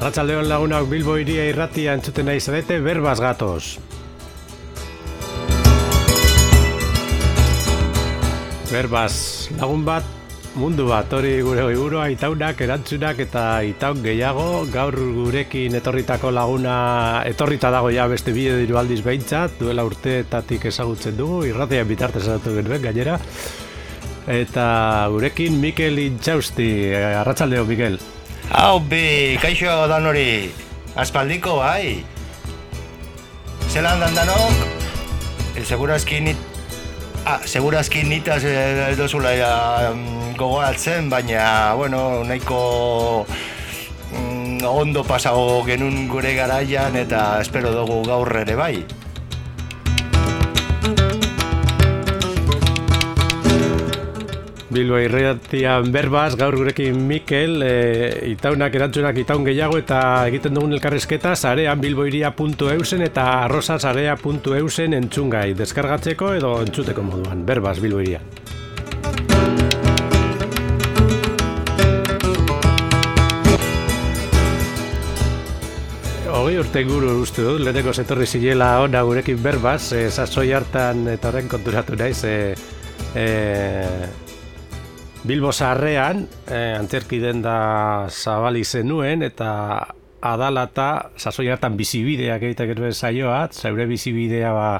Arratsaldeon lagunak Bilbo iria irratia entzuten nahi zarete berbaz gatoz. Berbaz lagun bat, mundu bat, hori gure gure itaunak, erantzunak eta itaun gehiago, gaur gurekin etorritako laguna etorrita dago ja beste bide diru aldiz behintzat, duela urteetatik ezagutzen dugu, irratia bitartez ezatu genuen gainera. Eta gurekin Mikel Intxausti, arratsaldeo Mikel. Hau, bi, kaixo dan hori, aspaldiko, bai. Zelan dan danok, e, segurazki nit, ah, segurazki nitaz e, dozula ja, mm, gogoratzen, baina, bueno, nahiko mm, ondo pasago genun gure garaian eta espero dugu gaur ere bai. Bilbo irratian berbaz, gaur gurekin Mikel, e, itaunak erantzunak itaun gehiago eta egiten dugun elkarrezketa zarean bilboiria.eusen eta arrosa zarea.eusen entzungai, deskargatzeko edo entzuteko moduan, berbaz bilboiria. Hogei urte guru uste dut, leheneko zetorri zilela ona gurekin berbaz, e, sasoi hartan eta horren konturatu naiz, e, e, Bilbo Sarrean, eh, antzerki den da zabali zenuen, eta adalata, sasoi hartan bizibideak egiteak duen saioa, zaure bizibidea ba,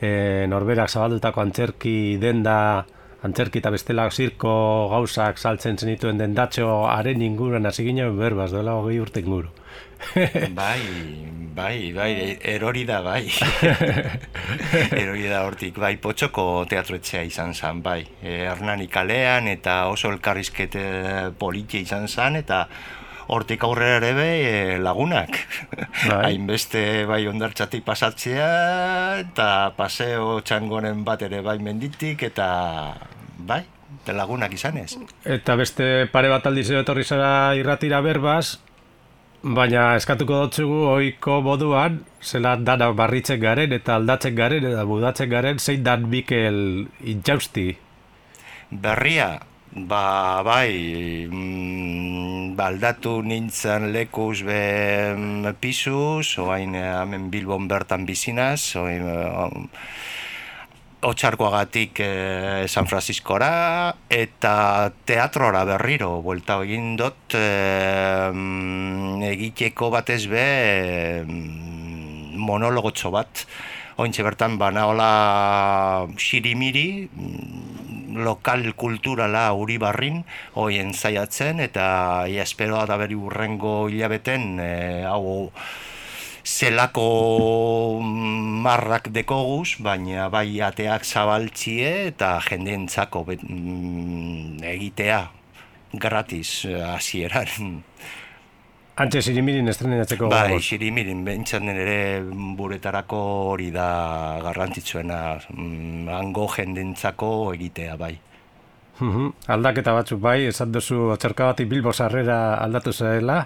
eh, norberak zabaldutako antzerki den da, antzerki eta bestela zirko gauzak saltzen zenituen dendatxo haren inguruan hasi ginen berbaz, duela hogei urte inguru. bai, bai, bai, erori da, bai. erori da hortik, bai, potxoko teatroetxea izan zen, bai. E, Hernani kalean eta oso elkarrizkete politia izan zen, eta hortik aurrera ere be, e, lagunak. Bai. Hainbeste bai ondartxatik pasatzea, eta paseo txangonen bat ere bai menditik, eta bai, lagunak izanez. Eta beste pare bat aldiz etorri zara irratira berbaz, Baina eskatuko dutzugu oiko moduan, zela dana barritzen garen eta aldatzen garen eta budatzen garen, zein dan Mikel intxausti? Berria, ba, bai, mm, baldatu nintzen lekuz be mm, pisuz, oain eh, hemen Bilbon bertan bizinaz, oain, otxarkoagatik e, San Franciscora eta teatrora berriro buelta egin dut e, egiteko batez be e, monologotxo bat. Ointxe bertan bana hola xirimiri lokal kulturala uri barrin hoien zaiatzen eta ia esperoa da beri urrengo hilabeten e, hau zelako marrak dekoguz, baina bai ateak zabaltzie eta jendeentzako mm, egitea gratis hasieran. Antxe Sirimirin estrenatzeko Bai, Sirimirin bentsat ere buretarako hori da garrantzitsuena mm, hango jendentzako egitea bai. Aldaketa batzuk bai, esan duzu atzerka bat Bilbo sarrera aldatu zaela,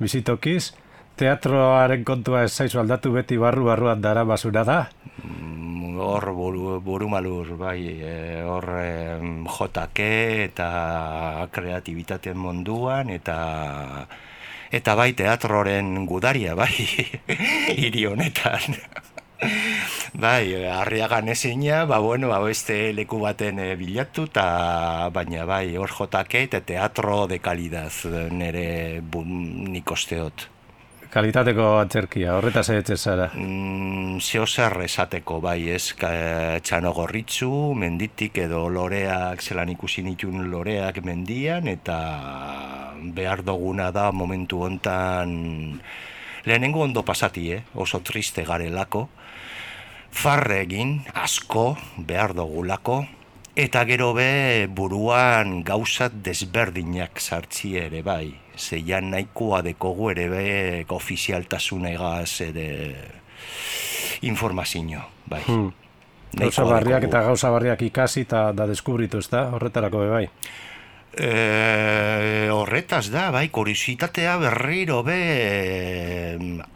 bizitokiz, teatroaren kontua ez zaizu aldatu beti barru barruan dara basura da? Mm, hor buru, buru bai, e, hor e, jotake eta kreatibitateen munduan eta eta bai teatroren gudaria, bai, hiri honetan. bai, harriagan ezina, ba bueno, ba beste leku baten e, bilatu ta baina bai, hor jotake eta teatro de kalidaz nere nikosteot kalitateko antzerkia, horretaz egitzen zara? Mm, Zeo zer esateko, bai, ez, txano gorritzu, menditik edo loreak, zelan ikusi nitun loreak mendian, eta behar duguna da momentu hontan lehenengo ondo pasati, eh? oso triste garelako, farre egin, asko, behar dugulako, Eta gero be buruan gauzat desberdinak sartzi ere bai. Zeian nahikoa dekogu ere be ofizialtasun egaz ere informazio, bai. Hmm. Gauza barriak eta gauza barriak ikasi eta da deskubritu ez da, horretarako be bai. E, horretaz da, bai, kurisitatea berriro be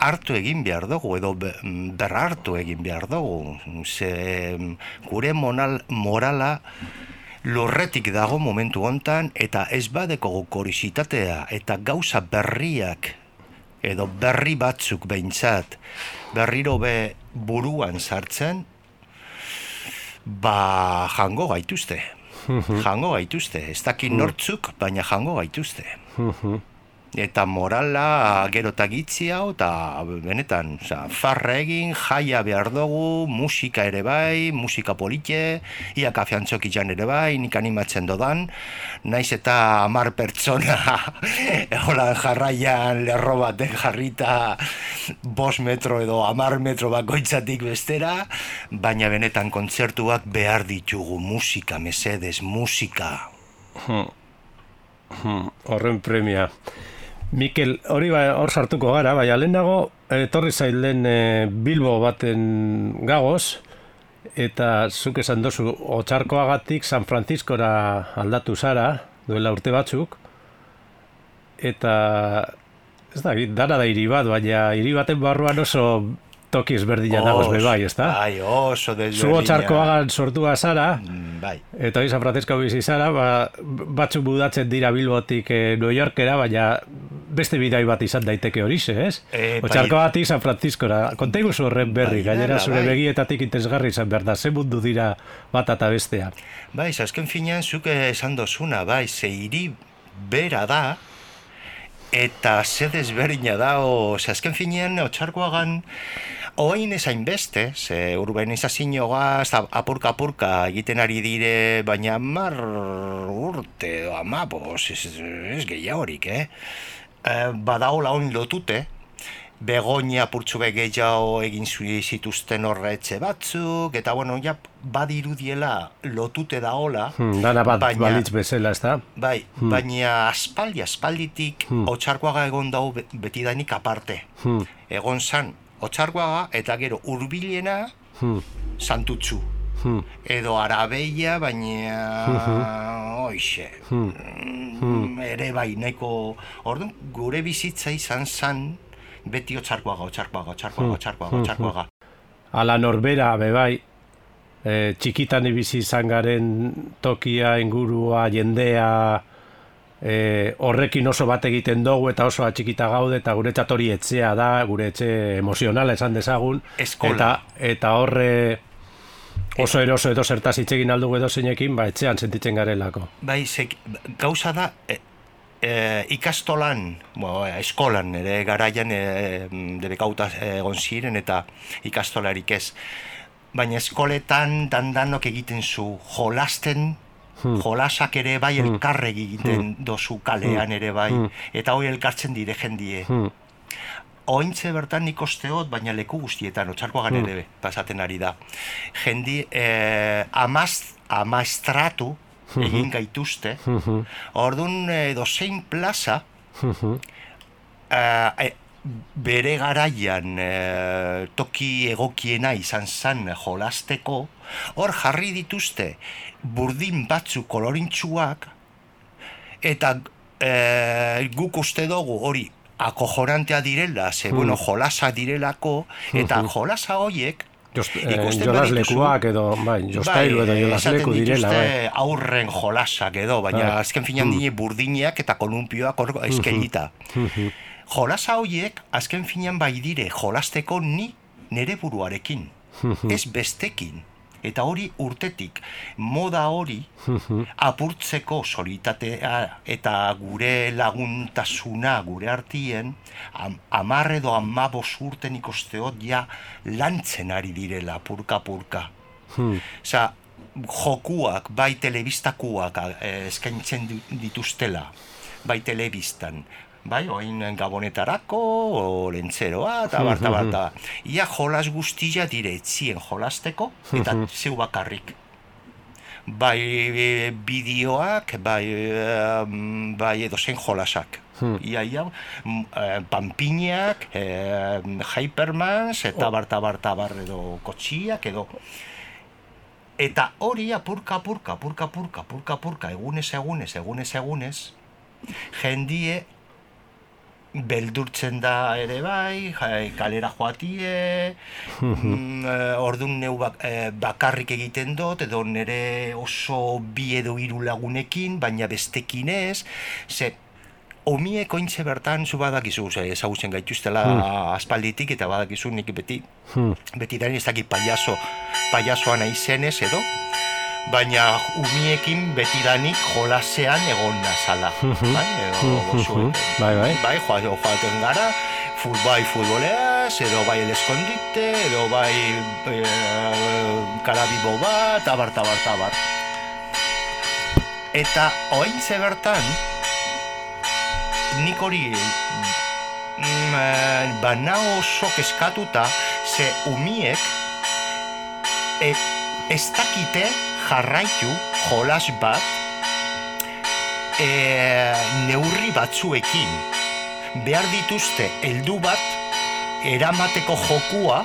hartu egin behar dugu, edo ber hartu egin behar dugu. Ze gure monal, morala lorretik dago momentu hontan, eta ez badeko kurisitatea eta gauza berriak edo berri batzuk behintzat, berriro be buruan sartzen, ba jango gaituzte. Jango gaituzte, ez dakit nortzuk, baina jango gaituzte eta morala gero eta gitzi hau, eta benetan, oza, farra egin, jaia behar dugu, musika ere bai, musika polite, ia kafiantzok izan ere bai, nik animatzen dodan, naiz eta amar pertsona, hola jarraian lerro baten jarrita, bos metro edo amar metro bakoitzatik bestera, baina benetan kontzertuak behar ditugu, musika, mesedes, musika. Hmm. Hmm. Horren premia. Mikel, hori ba, hor sartuko gara, bai, lehenago, etorri zailen e, Bilbo baten gagoz, eta zuk esan dozu, otxarkoagatik San Franciscora aldatu zara, duela urte batzuk, eta ez da, dara da hiri bat, baina hiri baten barruan oso toki ezberdina dagoz be bai, ezta? Bai, oso desberdina. Zuo txarkoagan sortua zara, mm, bai. eta hori San Francisco bizi zara, ba, batzuk budatzen dira Bilbotik e, New Yorkera, baina beste bidai bat izan daiteke hori ze, ez? E, bai. San Franciscora, konta iguzu horren berri, bai, gainera zure bai. begietatik intezgarri izan behar da, ze mundu dira bat eta bestea. Bai, azken finean, zuke esan dozuna, bai, ze hiri bera da, eta ze desberdina da, o, ze azken finean, otxarkoagan, Oain ezain beste, ze urbanizazio gaz, apurka-apurka egiten ari dire, baina mar urte, amabos, ez, ez gehiagorik, eh? E, badaola hon lotute, begonia purtsu gehiago egin zituzten horretxe batzuk, eta bueno, ja, badirudiela lotute da hola. Hmm, dana bat baina, balitz bezala, ez da? Bai, hmm. baina aspaldi, aspalditik, hmm. otxarkoaga egon dau betidanik aparte. Hmm. Egon zan, otxargoaga eta gero hurbilena hmm. santutzu. Hmm. Edo arabeia, baina hmm. oixe. Hmm. Hmm. Ere bai, nahiko... Orduan, gure bizitza izan zan beti otxarkoaga, otxarkoaga, otxarkoaga, otxarkoaga, otxarkoaga. Ala norbera, be bai, e, txikitan ibizi izan garen tokia, ingurua, jendea, e, horrekin oso bat egiten dugu eta oso atxikita gaude eta gure hori etxea da, gure etxe emozionala esan dezagun. Eta, eta horre oso eroso edo zertaz itxegin aldugu edo zeinekin, ba, etxean sentitzen garelako. Bai, gauza da, e, e, ikastolan, bo, eskolan, ere garaian e, debekauta egon ziren eta ikastolarik ez. Baina eskoletan dandanok egiten zu jolasten. Jolasak ere bai hmm. elkarre egiten hmm. dozu kalean hmm. ere bai, hmm. eta hori elkartzen dire jendie. Hmm. Ointze bertan nik osteot, baina leku guztietan, otxarkoagan hmm. ere pasaten ari da. Jendi, eh, amaz, amaztratu hmm. egin gaituzte, hmm. orduan eh, dozein plaza, hmm. eh, bere garaian e, toki egokiena izan zan jolasteko, hor jarri dituzte burdin batzu kolorintxuak, eta e, guk uste dugu hori akojorantea direla, ze hmm. bueno, jolasa direlako, eta hmm. jolasa horiek, Jost, eh, jolas lekuak edo, bai, jostailu bai, edo jolas leku direla, bai. aurren jolasak edo, baina bai. azken finan hmm. burdinak eta kolumpioak eskelita. Hmm jolasa horiek azken finean bai dire jolasteko ni nere buruarekin, ez bestekin. Eta hori urtetik, moda hori apurtzeko solitatea eta gure laguntasuna gure artien, am, amarre edo amabos urten ikosteot ja lantzen ari direla purka-purka. Hmm. jokuak, bai telebistakuak eh, eskaintzen dituztela, bai telebistan, bai, oin gabonetarako, lentzeroa, eta barta, barta. Ia jolas guztia dire etzien jolasteko, eta zeu bakarrik. Bai bideoak, bai, bai edo zen jolasak. Hmm. Ia, ia, eh, pampiñak, eh, hypermans, eta oh. barta, barta, bar, edo kotxiak, edo... Eta hori apurka, apurka, apurka, apurka, apurka, apurka, egunez, egunez, egunez, egunez, jendie beldurtzen da ere bai, jai, kalera joatie, mm, eh, ordun neu bak, eh, bakarrik egiten dut, edo nere oso bi edo hiru lagunekin, baina bestekin ez, ze omiek ointze bertan zu badakizu, ze, ezagutzen gaituztela aspalditik eta badakizu nik beti, Hmm. beti da ez dakit paiaso, paiasoa nahi zenez edo, baina umiekin betidanik jolasean egon nazala. bai, edo, gozuetan. Bai, bai. bai, joa- joaten gara, fut, bai futboleaz, edo bai el escondite, edo bai e, karabibo bat, abar, tabar, tabar. Eta oaintze bertan, nik hori mm, eh, bana oso keskatuta, ze umiek e, ez dakite jarraitu jolas bat e, neurri batzuekin behar dituzte heldu bat eramateko jokua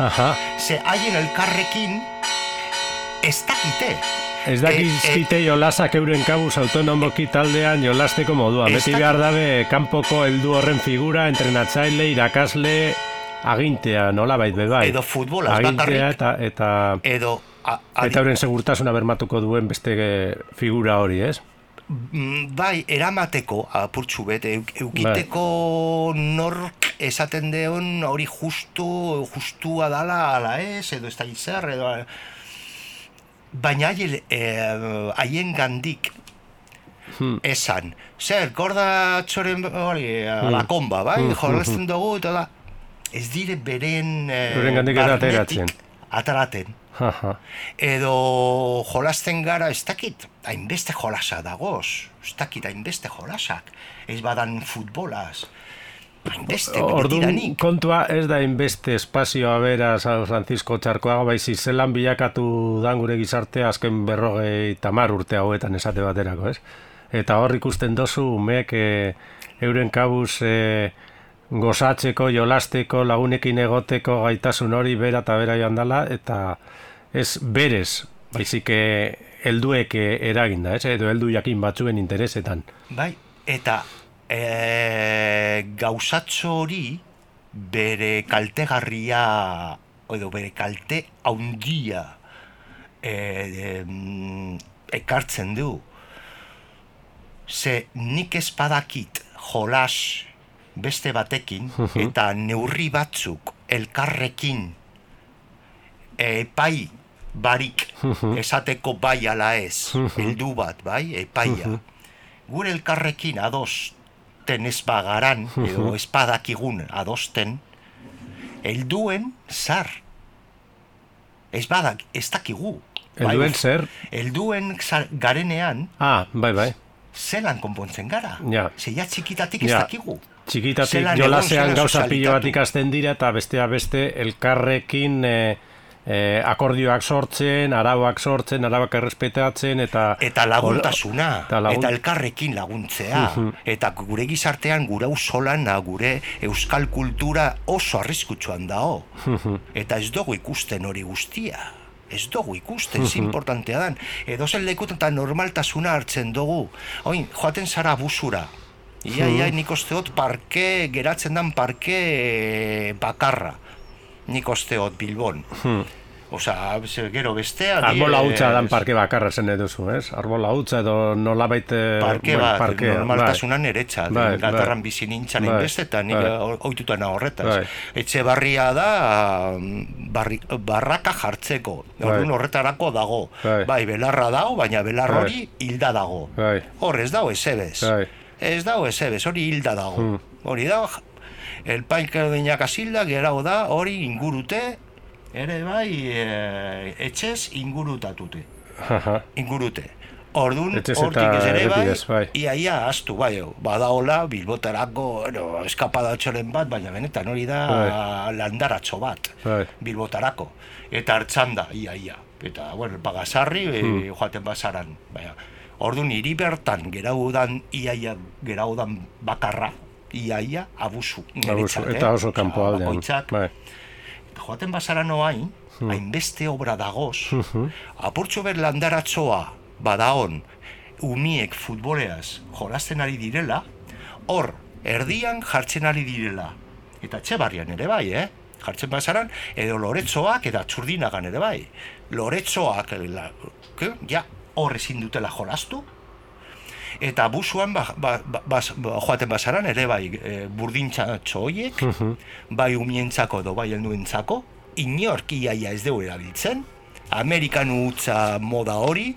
Aha. ze haien elkarrekin ez dakite Ez E, dakizkite jolasak euren kabuz autonomoki taldean jolasteko modua. Beti behar dabe kanpoko heldu horren figura, entrenatzaile, irakasle, agintea, nola bait bai. Edo futbolaz Agintea bakarrik. eta, eta, edo eta euren segurtasuna bermatuko duen beste eh, figura hori, ez? Mm, bai, eramateko apurtxu bet, euk, eukiteko nork esaten deon hori justu, justua dala ala ez, edo ez da zer, edo... Baina haien, eh, haien gandik Hmm. esan, zer, gorda txoren hori, Hmm. la komba, bai, jorrezten dugu, eta da, ez dire beren... Eh, Eurengandik ez ateratzen. Ateraten Aha. Edo jolasten gara ez dakit hainbeste jolasa dagoz. Ez dakit hainbeste jolasak. Ez badan futbolaz. Hainbeste Orduan kontua ez da inbeste espazioa bera San Francisco txarkoago baizi zelan bilakatu dan gure gizartea azken berrogei tamar urte hauetan esate baterako, ez? Eta hor ikusten dozu umeek e, euren kabuz e, gozatzeko, jolasteko, lagunekin egoteko gaitasun hori bera eta bera joan dala, eta ez berez, baizik e, helduek e, eraginda, ez? Edo heldu jakin batzuen interesetan. bai eta e, gauzatxo hori bere kaltegarria edo bere kalte haundia e, em, ekartzen du ze nik ez badakit jolas beste batekin eta neurri batzuk elkarrekin epai barik esateko bai ala ez heldu bat bai epaia gure elkarrekin adosten ez bagaran edo ez badakigun adosten helduen zar ez badak ez dakigu Bai, Helduen uf, zer? helduen garenean Ah, bai, bai. zelan konpontzen gara Ja. ze ja txikitatik ez Ja. dakigu Txikitatik jolasean gauza pilo bat ikasten dira eta bestea beste elkarrekin e, e, akordioak sortzen, arauak sortzen, arauak errespetatzen eta eta laguntasuna, Eta lagun- eta elkarrekin laguntzea, eta gure gizartean gure ausolana, gure euskal kultura oso arriskutsuan dao. eta ez dugu ikusten hori guztia. Ez dugu ikusten, ez importantea dan. Edo zen lekutan eta normaltasuna hartzen dugu. Oin, joaten zara busura. Ia, ia, nik osteot parke, geratzen dan parke bakarra. Nik osteot Bilbon. Osa, ze- gero bestea... Arbola hutsa dan parke bakarra zen eduzu, ez? Arbola hutsa edo nolabait... eh, parke bat, parkea, normaltasunan eretza, Bai, Galtarran bai. bizi nintzen Bai, inbestetan, nik bai. bai. horretaz. Bai. Etxe barria da, mm, barri, barraka jartzeko, orduan horretarako dago. Bai. Bai, belarra dago, baina belar Bai. hori hilda dago. Bai. Hor ez dago esebez. Bai. Ez dago esebez, hori hilda dago. Hmm. Hori da, el painka dinak asilda, gerau da, hori ingurute, ere bai, e, etxez ingurutatute ingurute. Ordun hortik ez ere bai, bai. ia ia astu bai, badaola bilbotarako, bueno, eskapadatxoren bat, baina benetan hori da Bai. landaratxo bat, Bai. bilbotarako. Eta hartzan da, ia ia. Eta, bueno, pagasarri Hmm. e, joaten bazaran. Baina, ordun hiri bertan geraudan, ia ia geraudan bakarra, ia ia abusu. Abusu, niretzat, eh? eta oso Osea, kanpo aldean. bakoitzak, Bai. joaten bazara noain, Hmm. hainbeste obra dagoz, apurtxo ber landaratzoa badaon, umiek futboleaz jolasten ari direla, hor, erdian jartzen ari direla. Eta etxe barrian ere bai, eh? Jartzen bazaran, edo loretzoak eta txurdinagan ere bai. Loretzoak, la, ke, ja, hor ezin dutela jolastu, Eta busuan ba, ba, ba, bas- ba, joaten basaran ere bai e, burdintxatxo horiek, bai umientzako edo bai helduentzako, inork iaia ez dugu erabiltzen, Amerikanu utza moda hori,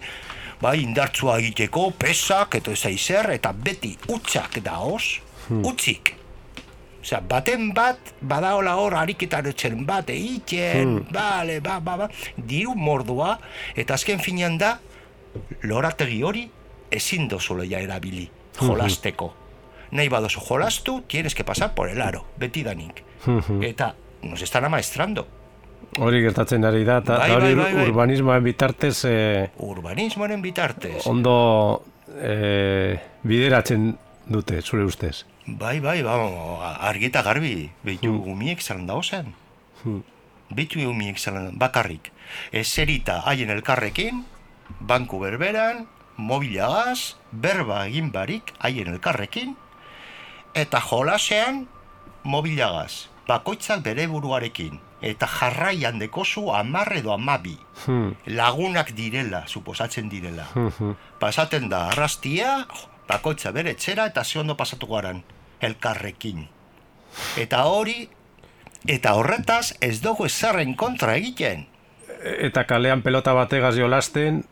bai indartsua egiteko, pesak, eta ez aizer, eta beti utxak daoz, utzik. Osea, baten bat, badaola hor ariketaretzen bat, egiten, bale, ba, ba, ba, diru mordua, eta azken finean da, lorategi hori ezin dozula ja erabili, jolasteko. Nahi badozu jolastu, tienes que pasar por el aro, betidanik. Eta nos están amaestrando. Hori gertatzen ari da, eta Bai, hori bai, bai, urbanismoaren bitartez eh, Urbanismoaren bitartez. ondo eh, bideratzen dute, zure ustez. Bai, bai, ba, argi eta garbi, behitu umiek zalan da zen. Behitu umiek zalan bakarrik. Eserita haien elkarrekin, banku berberan, mobilagaz, berba egin barik haien elkarrekin, eta jolasean mobilagaz, bakoitzak bere buruarekin, eta jarraian dekozu amar edo amabi. Hmm. Lagunak direla, suposatzen direla. Pasaten da arrastia, bakoitza bere etxera eta ze ondo pasatu garan, elkarrekin. Eta hori, eta horretaz ez dugu ezarren kontra egiten. Eta kalean pelota bategaz jolasten,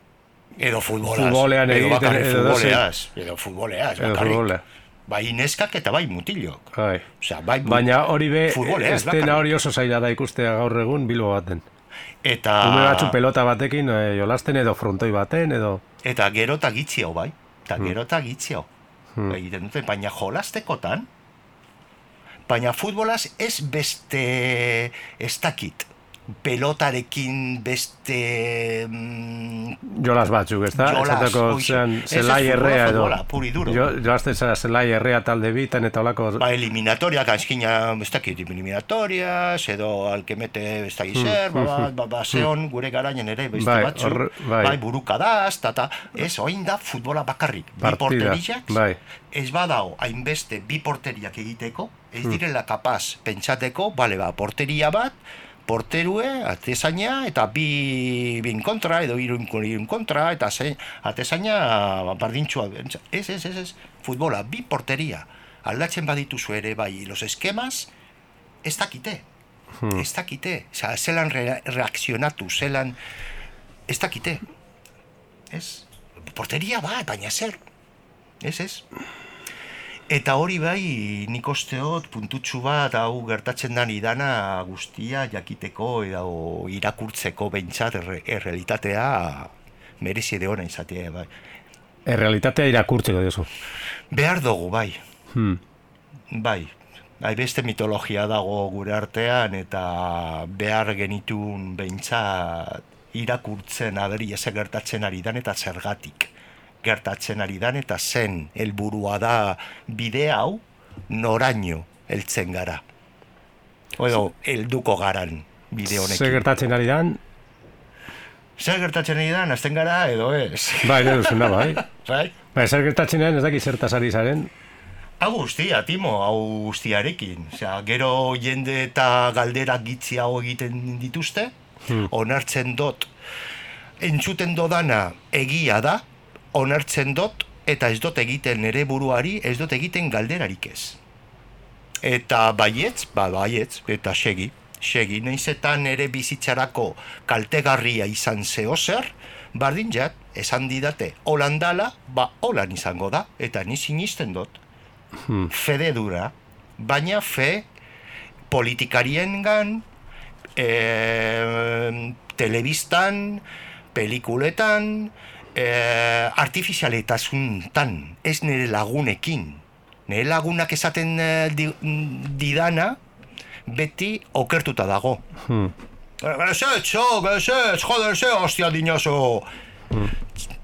Edo futbolaz. Futbolean edo egiten, edo futboleaz. Edo futboleaz, edo bakarrik. futbolea. Bai neskak eta bai mutilok. Bai. Osea, bai, Baina hori be, futboleaz, estena hori oso zaila da ikustea gaur egun bilbo baten. Eta, Ume batzu pelota batekin eh, jolasten edo frontoi baten edo... eta gero eta gitxio, bai. Eta Hmm. gero eta gitxio. Egiten dute, baina jolastekotan, baina futbolaz ez beste ez dakit. Pelotarekin beste... Mm, Jolas batzuk, ez da? Jolas, zean, zelai errea edo... puri duro. Jo, joazten zara zelai errea talde bitan eta olako... ba, eliminatoriak, azkina, ez dakit, eliminatorias, edo alkemete ez dakit zer, ba, ba, ba, ba, zeon gure garainen ere beste Hmm. Bai, batzu, horre- bai. bai, burukadaz, ta, ta, ez, oin da futbola bakarrik, bi Partida, porteriak, bai. ez badao hainbeste bi porteriak egiteko, ez Hmm. direla kapaz pentsateko, bale, ba, porteria bat, porterue, atezaina, eta bi bin kontra, edo irun, irun kontra, eta ze, atezaina ba, bardintxua. Ez, ez, ez, ez, futbola, bi porteria. Aldatzen badituzu ere, bai, los eskemas, ez dakite. Ez dakite. Osa, zelan re, reakzionatu, zelan, ez dakite. Ez? Porteria bat, baina zer? Ez, ez? Eta hori bai, nik osteot puntutxu bat hau gertatzen dan idana guztia jakiteko edo irakurtzeko behintzat erre, errealitatea merezi de ona izatea bai. Errealitatea irakurtzeko diozu. Behar dugu bai, Hmm. bai. Bai, beste mitologia dago gure artean eta behar genitun behintzat irakurtzen aderi eze gertatzen ari dan eta zergatik gertatzen ari dan eta zen helburua da bide hau noraino heltzen gara. Edo, helduko garan bide honekin. gertatzen ari dan, Zer gertatzen ari dan, azten gara edo ez. bai, edo zuna, bai. Bai? Bai, zer gertatzen ari ez dakit zertaz ari zaren, Hau guztia, Timo, hau guztiarekin. Osea, gero jende eta galdera gitzi hau egiten dituzte, onartzen dot, entzuten dodana egia da, onartzen dot, eta ez dot egiten nere buruari, ez dot egiten galderarik ez. Eta baietz, ba baietz, eta segi, segi, nahiz eta nere bizitzarako kaltegarria izan zeo zer, bardin jat, esan didate, holandala, ba holan izango da, eta ni sinisten dut fede dura, baina fe politikariengan, e, telebistan, pelikuletan, e, artifizialetasuntan, ez nire lagunekin. Nire lagunak esaten eh, di, didana, beti okertuta dago. Hmm. Gazetxo, gazetx, joder, ze hostia dinoso.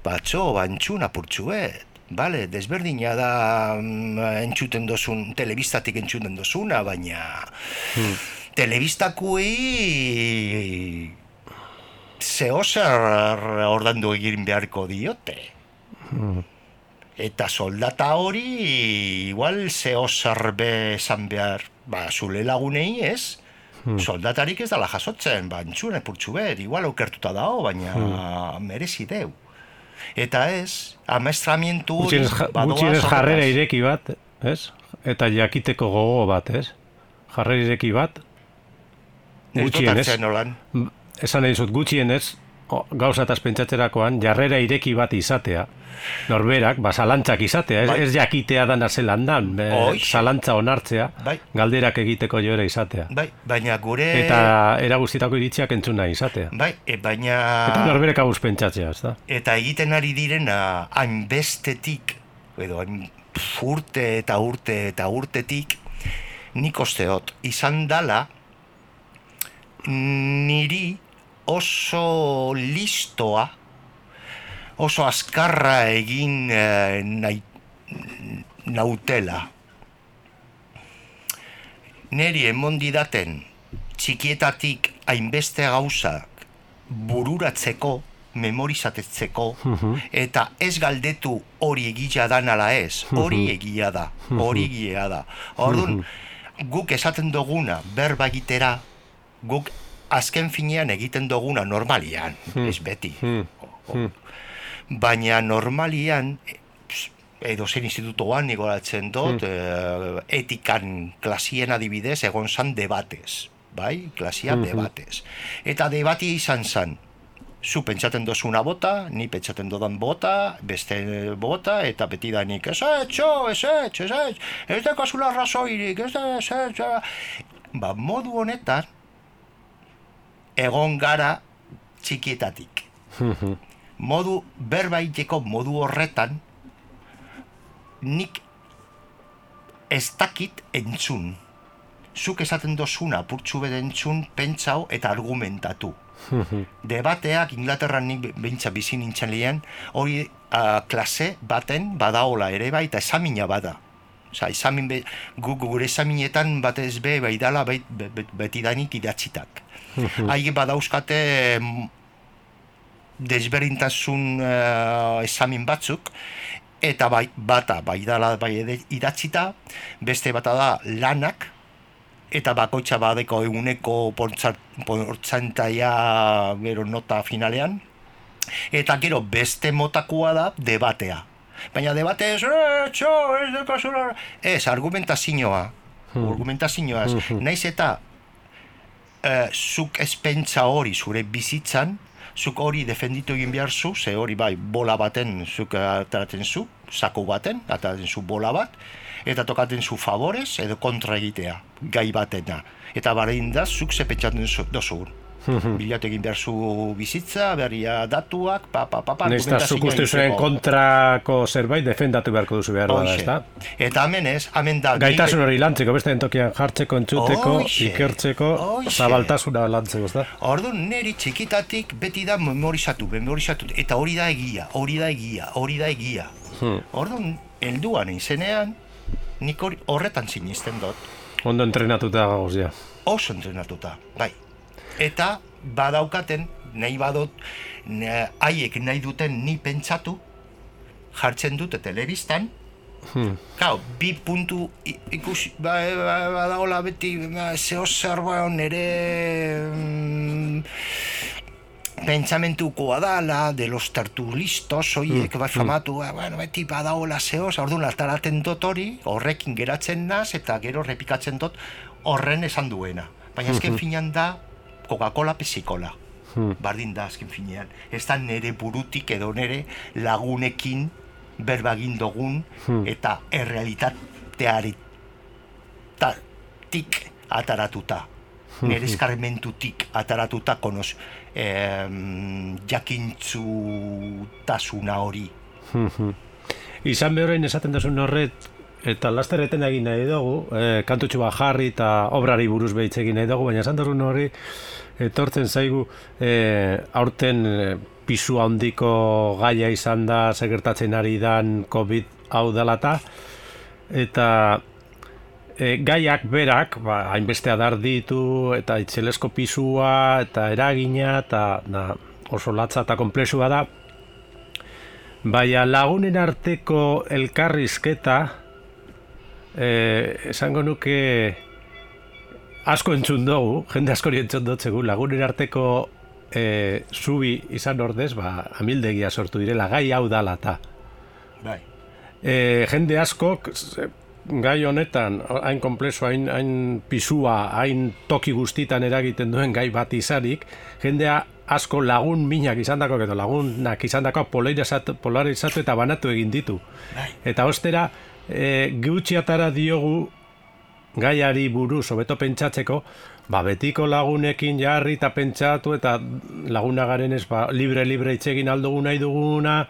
Batxo, bantxun apurtxuet. Bale, desberdina da mm, entzuten dozun, telebistatik entzuten dozuna, baina telebistakuei zehozer ordandu egin beharko diote. Eta soldata hori igual zehozer be esan behar, ba, zule lagunei ez, soldatarik ez dala jasotzen, ba, entzune purtsu bet, igual aukertuta dago, baina merezi deu. Eta ez, amaestramientu hori Gutxienez, ja- jarrera ireki bat, ez? Eta jakiteko gogo bat, ez? Jarrera ireki bat, Ez dut gutxienez. hartzen nolan. Esan nahi dizut gutxienez, gauza eta pentsatzerakoan, jarrera ireki bat izatea. Norberak, ba, zalantzak izatea, ez, Bai. ez jakitea dana zelan dan, e, Hoixe. zalantza onartzea, Bai. galderak egiteko joera izatea. Bai, baina gure... Eta eraguztitako iritziak entzuna izatea. Bai, e, baina... Eta norberek abuz pentsatzea, ez da? Eta egiten ari direna hainbestetik, edo hain urte eta urte eta urtetik, nik osteot, izan dala, niri oso listoa, oso azkarra egin eh, nahi, nautela. Neri emon didaten txikietatik hainbeste gauzak bururatzeko, memorizatetzeko, eta ez galdetu hori egia da nala ez, hori egia da, hori egia da. Orduan, guk esaten duguna berba egitera, guk azken finean egiten duguna normalian, ez beti. O- o- Baina normalian, edo zen institutoan nigoratzen dut, eh, etikan klasien adibidez egon zan debatez, bai? Klasia debatez. Eta debati izan zan, zu pentsaten dozuna bota, ni pentsaten dodan bota, beste bota, eta beti da nik, ez etxo, ez etx, ez etx, ez da kasula razoirik, ez da, ez etx, ba, modu honetan, egon gara txikietatik. modu berbaiteko modu horretan, nik ez dakit entzun. Zuk esaten dozuna apurtxu bede entzun, pentsau eta argumentatu. Debateak Inglaterran nik behintza bizi nintzen lehen, hori ah, klase baten badaola ere bai, eta esamina bada. Osa, esamin be, gu, gure esaminetan batez be, bai dala, bai, be, be, betidanik idatzitak. Haie badauzkate mm, desberdintasun uh, esamin batzuk, eta bai, bata bai dala bai idatzita, beste bata da lanak, eta bakoitza badeko eguneko portzantaia gero nota finalean, eta gero beste motakoa da debatea. Baina debate ez, eh, txo, ez da kasura, ez, argumentazioa, argumentazioa, ez, naiz eta eh, zuk espentsa hori zure bizitzan, zuk hori defenditu egin behar zu, ze hori bai bola baten zuk ataraten zu, sako baten, ataraten zu bola bat, eta tokaten zu favorez edo kontra egitea, gai batena. Eta barein da, zuk ze pentsaten zu- dozugun. Bilatu egin behar zu bizitza, berria datuak, pa, pa, pa, pa, Nesta zuk uste zuen kontrako zerbait defendatu beharko duzu behar da, Hoxe. ez da? Eta hemen ez, hemen da... Gaitasun hori lantzeko, beste tokian jartzeko, entzuteko, Hoxe. ikertzeko, Hoxe. zabaltasuna lantzeko, ez da? Orduan neri txikitatik beti da memorizatu, memorizatu, eta hori da egia, hori da egia, hori da egia. Hmm. Orduan, helduan izenean, nik horretan sinisten dut, Ondo entrenatuta gagoz, ja. oso entrenatuta, bai. Eta badaukaten, nahi badot, haiek nahi duten ni pentsatu, jartzen dute telebistan, Hmm. Kau, bi puntu ikusi, ba, ba, badaola beti, ba, zeo zerba nere mm, pentsamentukoa dala, de los tertulistos, oiek, bai famatu, ba, bueno, beti badaola zeo, orduan ataraten dut hori, horrekin geratzen naz, eta gero repikatzen dut horren esan duena. Baina azken finean da, Coca-Cola pesikola. Bardin da azken finean. Ez da nere burutik edo nere lagunekin berbagin dugun eta errealitateari ta, tik ataratuta. Nere eskarmentutik ataratuta konoz em, jakintzutasuna hori. Izan behorein esaten duzun horret, eta lasterreten egin nahi dugu, e, kantutxu bat jarri eta obrari buruz behitz egin nahi dugu, baina esan duzun hori, etortzen zaigu, e, aurten e, pisu handiko gaia izan da, segertatzen ari dan COVID hau dalata, eta e, gaiak berak, ba, hainbeste adar ditu, eta itzelesko pisua, eta eragina, eta na, oso latza eta komplexua da, Baina lagunen arteko elkarrizketa, eh, esango nuke asko entzun dugu, jende askori entzun dutzegu, lagunen arteko e, zubi izan ordez, ba, amildegia sortu direla, gai hau dala eta. Bai. E, jende askok, gai honetan, hain komplexo, hain, hain pisua, hain toki guztitan eragiten duen gai bat izarik, jendea asko lagun minak izandako edo lagunak izandako polarizatu, polarizatu eta banatu egin ditu. Bai. Eta ostera, e, gutxiatara diogu gaiari buruz, hobeto pentsatzeko, ba, betiko lagunekin jarri eta pentsatu eta laguna garen ez, ba, libre-libre itxegin aldugu nahi duguna,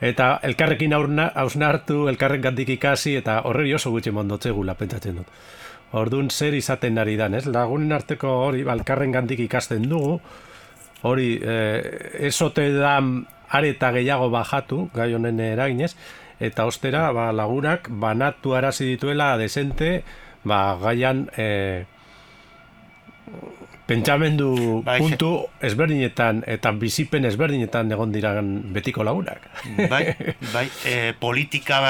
eta elkarrekin hausnartu, elkarren gandik ikasi, eta horre oso gutxi mondotzegula pentsatzen dut. Orduan zer izaten ari dan, ez? Lagunen arteko hori, ba, elkarren gandik ikasten dugu, hori, eh, esote da areta gehiago bajatu, gai honen eraginez, eta ostera, ba, lagunak banatu arazi dituela desente, ba, gaian eh, pentsamendu Bai, puntu ezberdinetan eta bizipen ezberdinetan egon diran betiko lagunak. Bai, bai, e, politika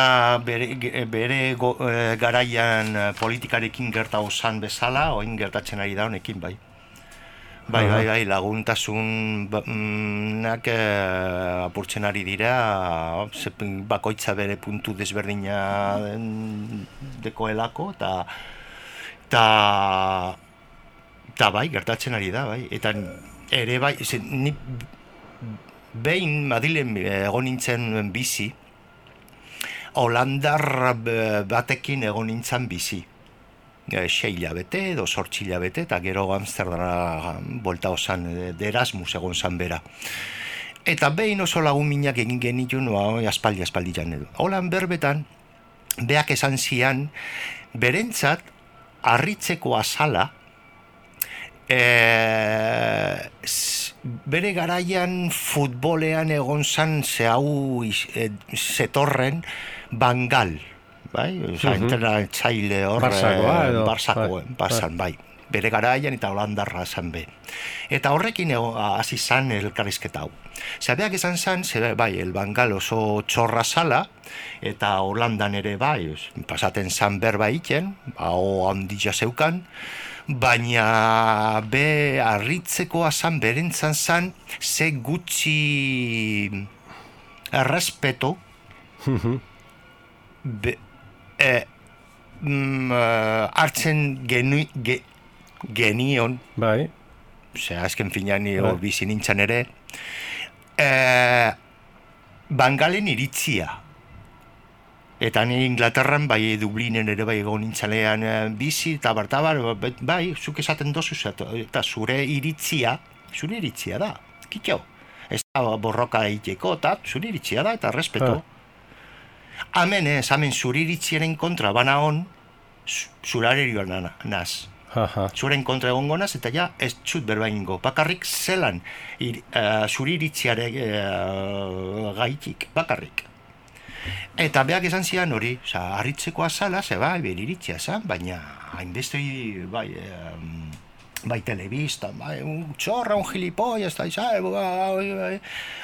bere, bere go, e, garaian e, politikarekin gerta osan bezala, oin gertatzen ari da honekin, bai. Bai, bai, bai, laguntasun ba- mm, nak e, apurtzen ari dira, bakoitza bere puntu desberdina den- dekoelako, eta eta eta bai, gertatzen ari da, bai. Eta ere bai, ze, ni behin Madilen egon nintzen bizi, Holandar eh, batekin egon nintzen bizi. E, sei hilabete edo sortzi hilabete, eta gero Amsterdara bolta osan, e, de Erasmus egon zan bera. Eta behin oso lagun minak egin genitun, ba, aspaldi aspaldi jan edo. Holan berbetan, beak esan zian, berentzat, harritzeko azala, e, bere garaian futbolean egon zan ze hau is- e, zetorren bangal, bai? Osa, Mhm. entrenatzaile hor, Barsakoa eh, edo- Barsako, bai, Barsan, bai. Bere garaian eta holandarra zan be. Eta horrekin hasi zan elkarrizketa hau. Zabeak esan zan, ze, bai, el bangal oso txorra zala, eta Holandan ere bai, pasaten zan berba iten, hau handia zeukan, baina be harritzekoa zan berentzan zan, ze gutxi errespeto be, e, mm, eh, hartzen genu, ge, genion, Bai, Ose, azken finean ni Bai. bizi nintzen ere, e, bangalen iritzia. Eta ni Inglaterran, bai Dublinen ere bai egon nintzalean eh, bizi, eta bartabar, bai, zuk esaten dozu, eta, zure iritzia, zure iritzia da, kitxo. Ez da borroka egiteko, eta zure iritzia da, eta respeto. Hemen ez, hemen zure iritziaren kontra bana on, zu- zurarerioa na- naz jaja. zuren kontra egongo naz, eta ja ez txut berbaingo. Bakarrik zelan ir, uh, zuri iritziare uh, gaitik, bakarrik. Eta beak esan zian hori, oza, harritzeko azala, ze bai, bere iritzia zan, baina hainbeste bai, em, bai telebistan, bai, un txorra, un gilipollas, eta izan, bai, bai, bai,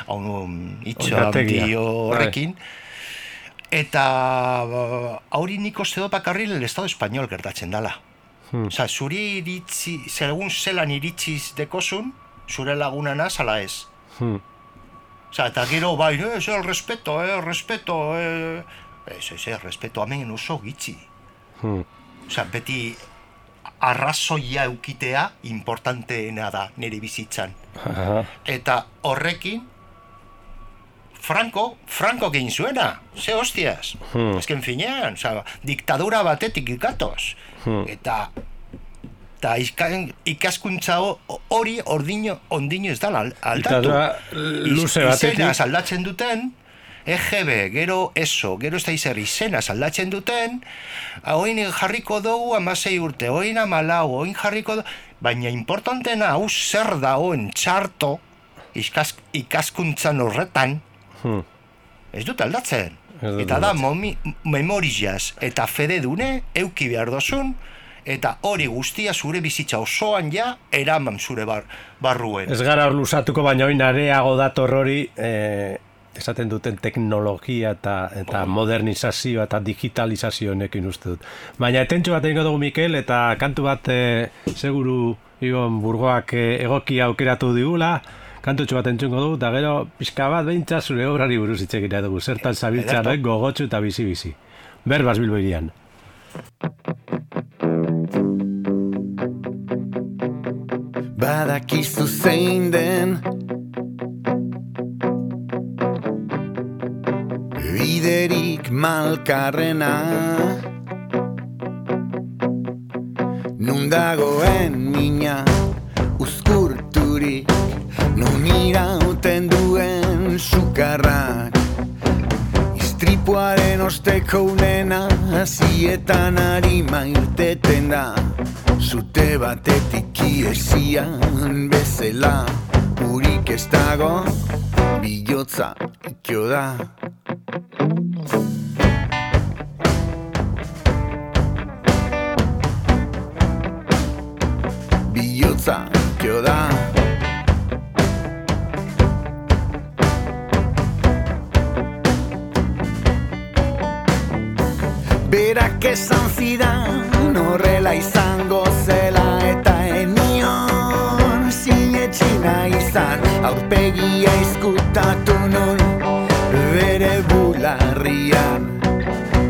hau un itxo Oilategia, handi bai. horrekin. Eta ba, hori nik uste dut bakarri el Estado Español gertatzen dala. Hmm. Osa, zuri iritzi, segun zelan iritziz dekosun, zure laguna naz, ala ez. Hmm. Osa, eta gero, bai, eh, ez, el respeto, eh, el respeto, eh. Ez, ez, ez, respeto hemen oso gitxi. Hmm. Osa, beti arrazoia eukitea importanteena da nire bizitzan. Aha. Eta horrekin, Franco, Franco egin zuena, ze hostias. Hmm. Ezken finean, oza, diktadura batetik ikatoz. Hmm. Eta eta ikaskuntza ho- hori ordino, ondino ez dala al- aldatu. Luze batetik. Izenaz aldatzen duten, EGB, gero ESO, gero ez da izer izenaz aldatzen duten, oin jarriko dugu amasei urte, oin amalau, oin jarriko dugu, baina importantena hau zer dagoen txarto ikas, ikaskuntzan horretan, Hmm. ez dut aldatzen. Ez eta da momi, memoriaz eta fededune euki behar dozun, eta hori guztia zure bizitza osoan ja eraman zure bar, barruen. Ez gara hor lusatuko, baina oin areago dator hori eh, esaten duten teknologia eta, eta modernizazio eta digitalizazio honekin uste dut. Baina etentxo bat egingo dugu Mikel eta kantu bat eh, seguru Ibon Burgoak eh, egokia aukeratu digula, kantutxo bat entzungo dugu, eta gero pixka bat behintza zure obrari buruz itxegira dugu, zertan zabiltzaren gogotsu eta bizi-bizi. Berbaz bilbo irian. Badakizu zein den Biderik malkarrena Nundagoen mina Uzkurturik Irauten duen sukarrak. Istripuaren osteko unena Azietan harima irteten da. Zute batetik iesian bezela Urik ez dago Bilotza ikio da. Bilotza ikio da Berak esan zidan horrela izango zela eta enion sinetxina izan aurpegia izkutatu nun bere bularrian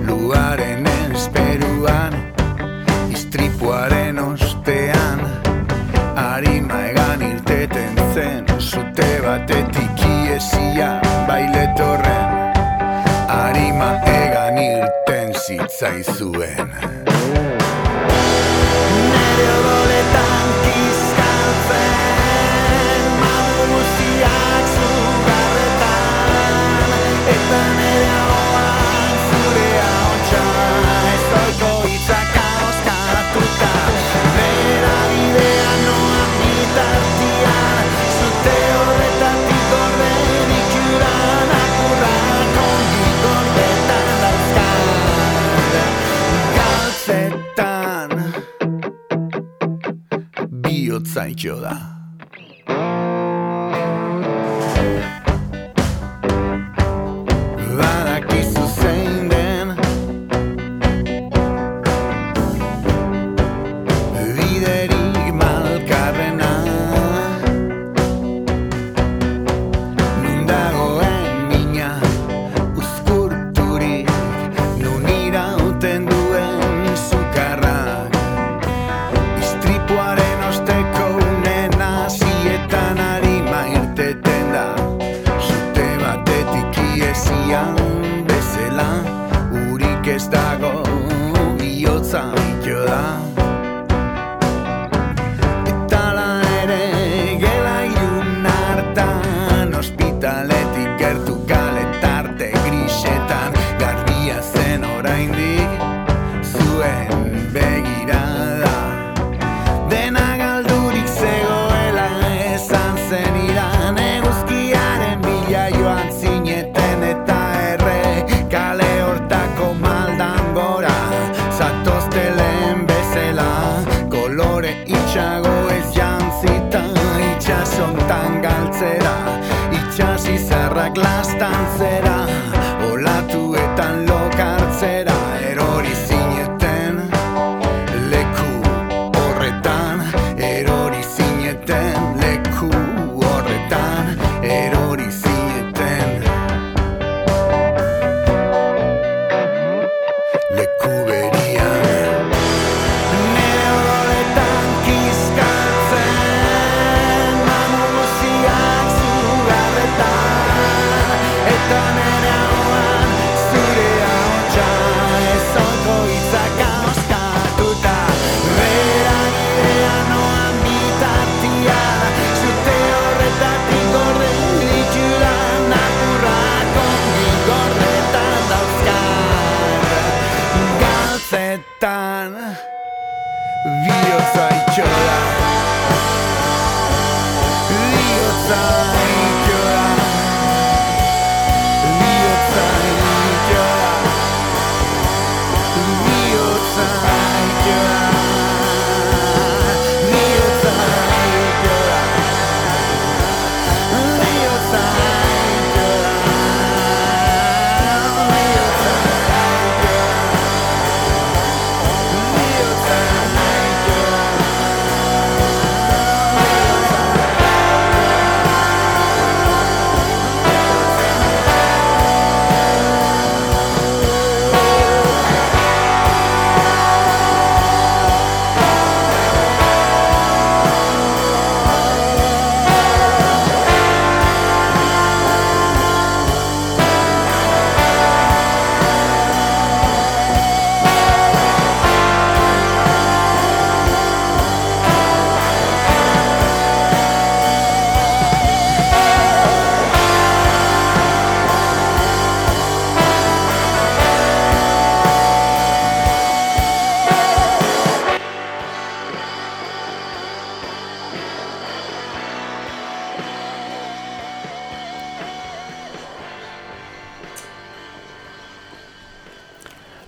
luaren esperuan istripuaren ostean harima egan irteten zen zute batetik iesia Tsai Suena.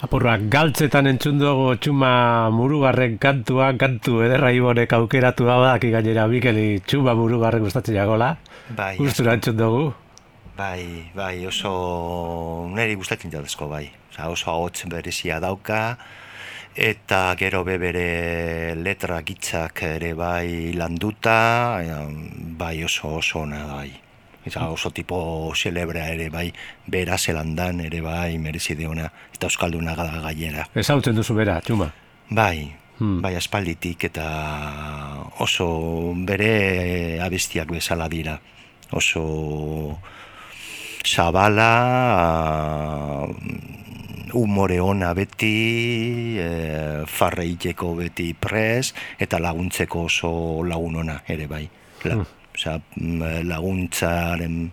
Apurrak galtzetan entzun dugu txuma murugarren kantua, kantu ederra ibonek aukeratu da badaki gainera Mikeli txuma murugarren gustatzen jagola. Bai. Gustura entzun dugu. Bai, bai, oso niri gustatzen jadezko bai. Osa, oso ahots berezia dauka, eta gero bebere letra gitzak ere bai landuta, bai oso oso ona bai. Eta oso tipo celebra ere bai, bera zelandan ere bai merezi deona, eta euskalduna gada gainera. Ezautzen duzu bera, txuma. Bai, Hmm. bai aspalditik eta oso bere abestiak bezala dira. Oso zabala, umore ona beti, e, farreiteko beti pres, eta laguntzeko oso lagun ona ere bai. La, Hmm. Osea, mm, laguntzaren,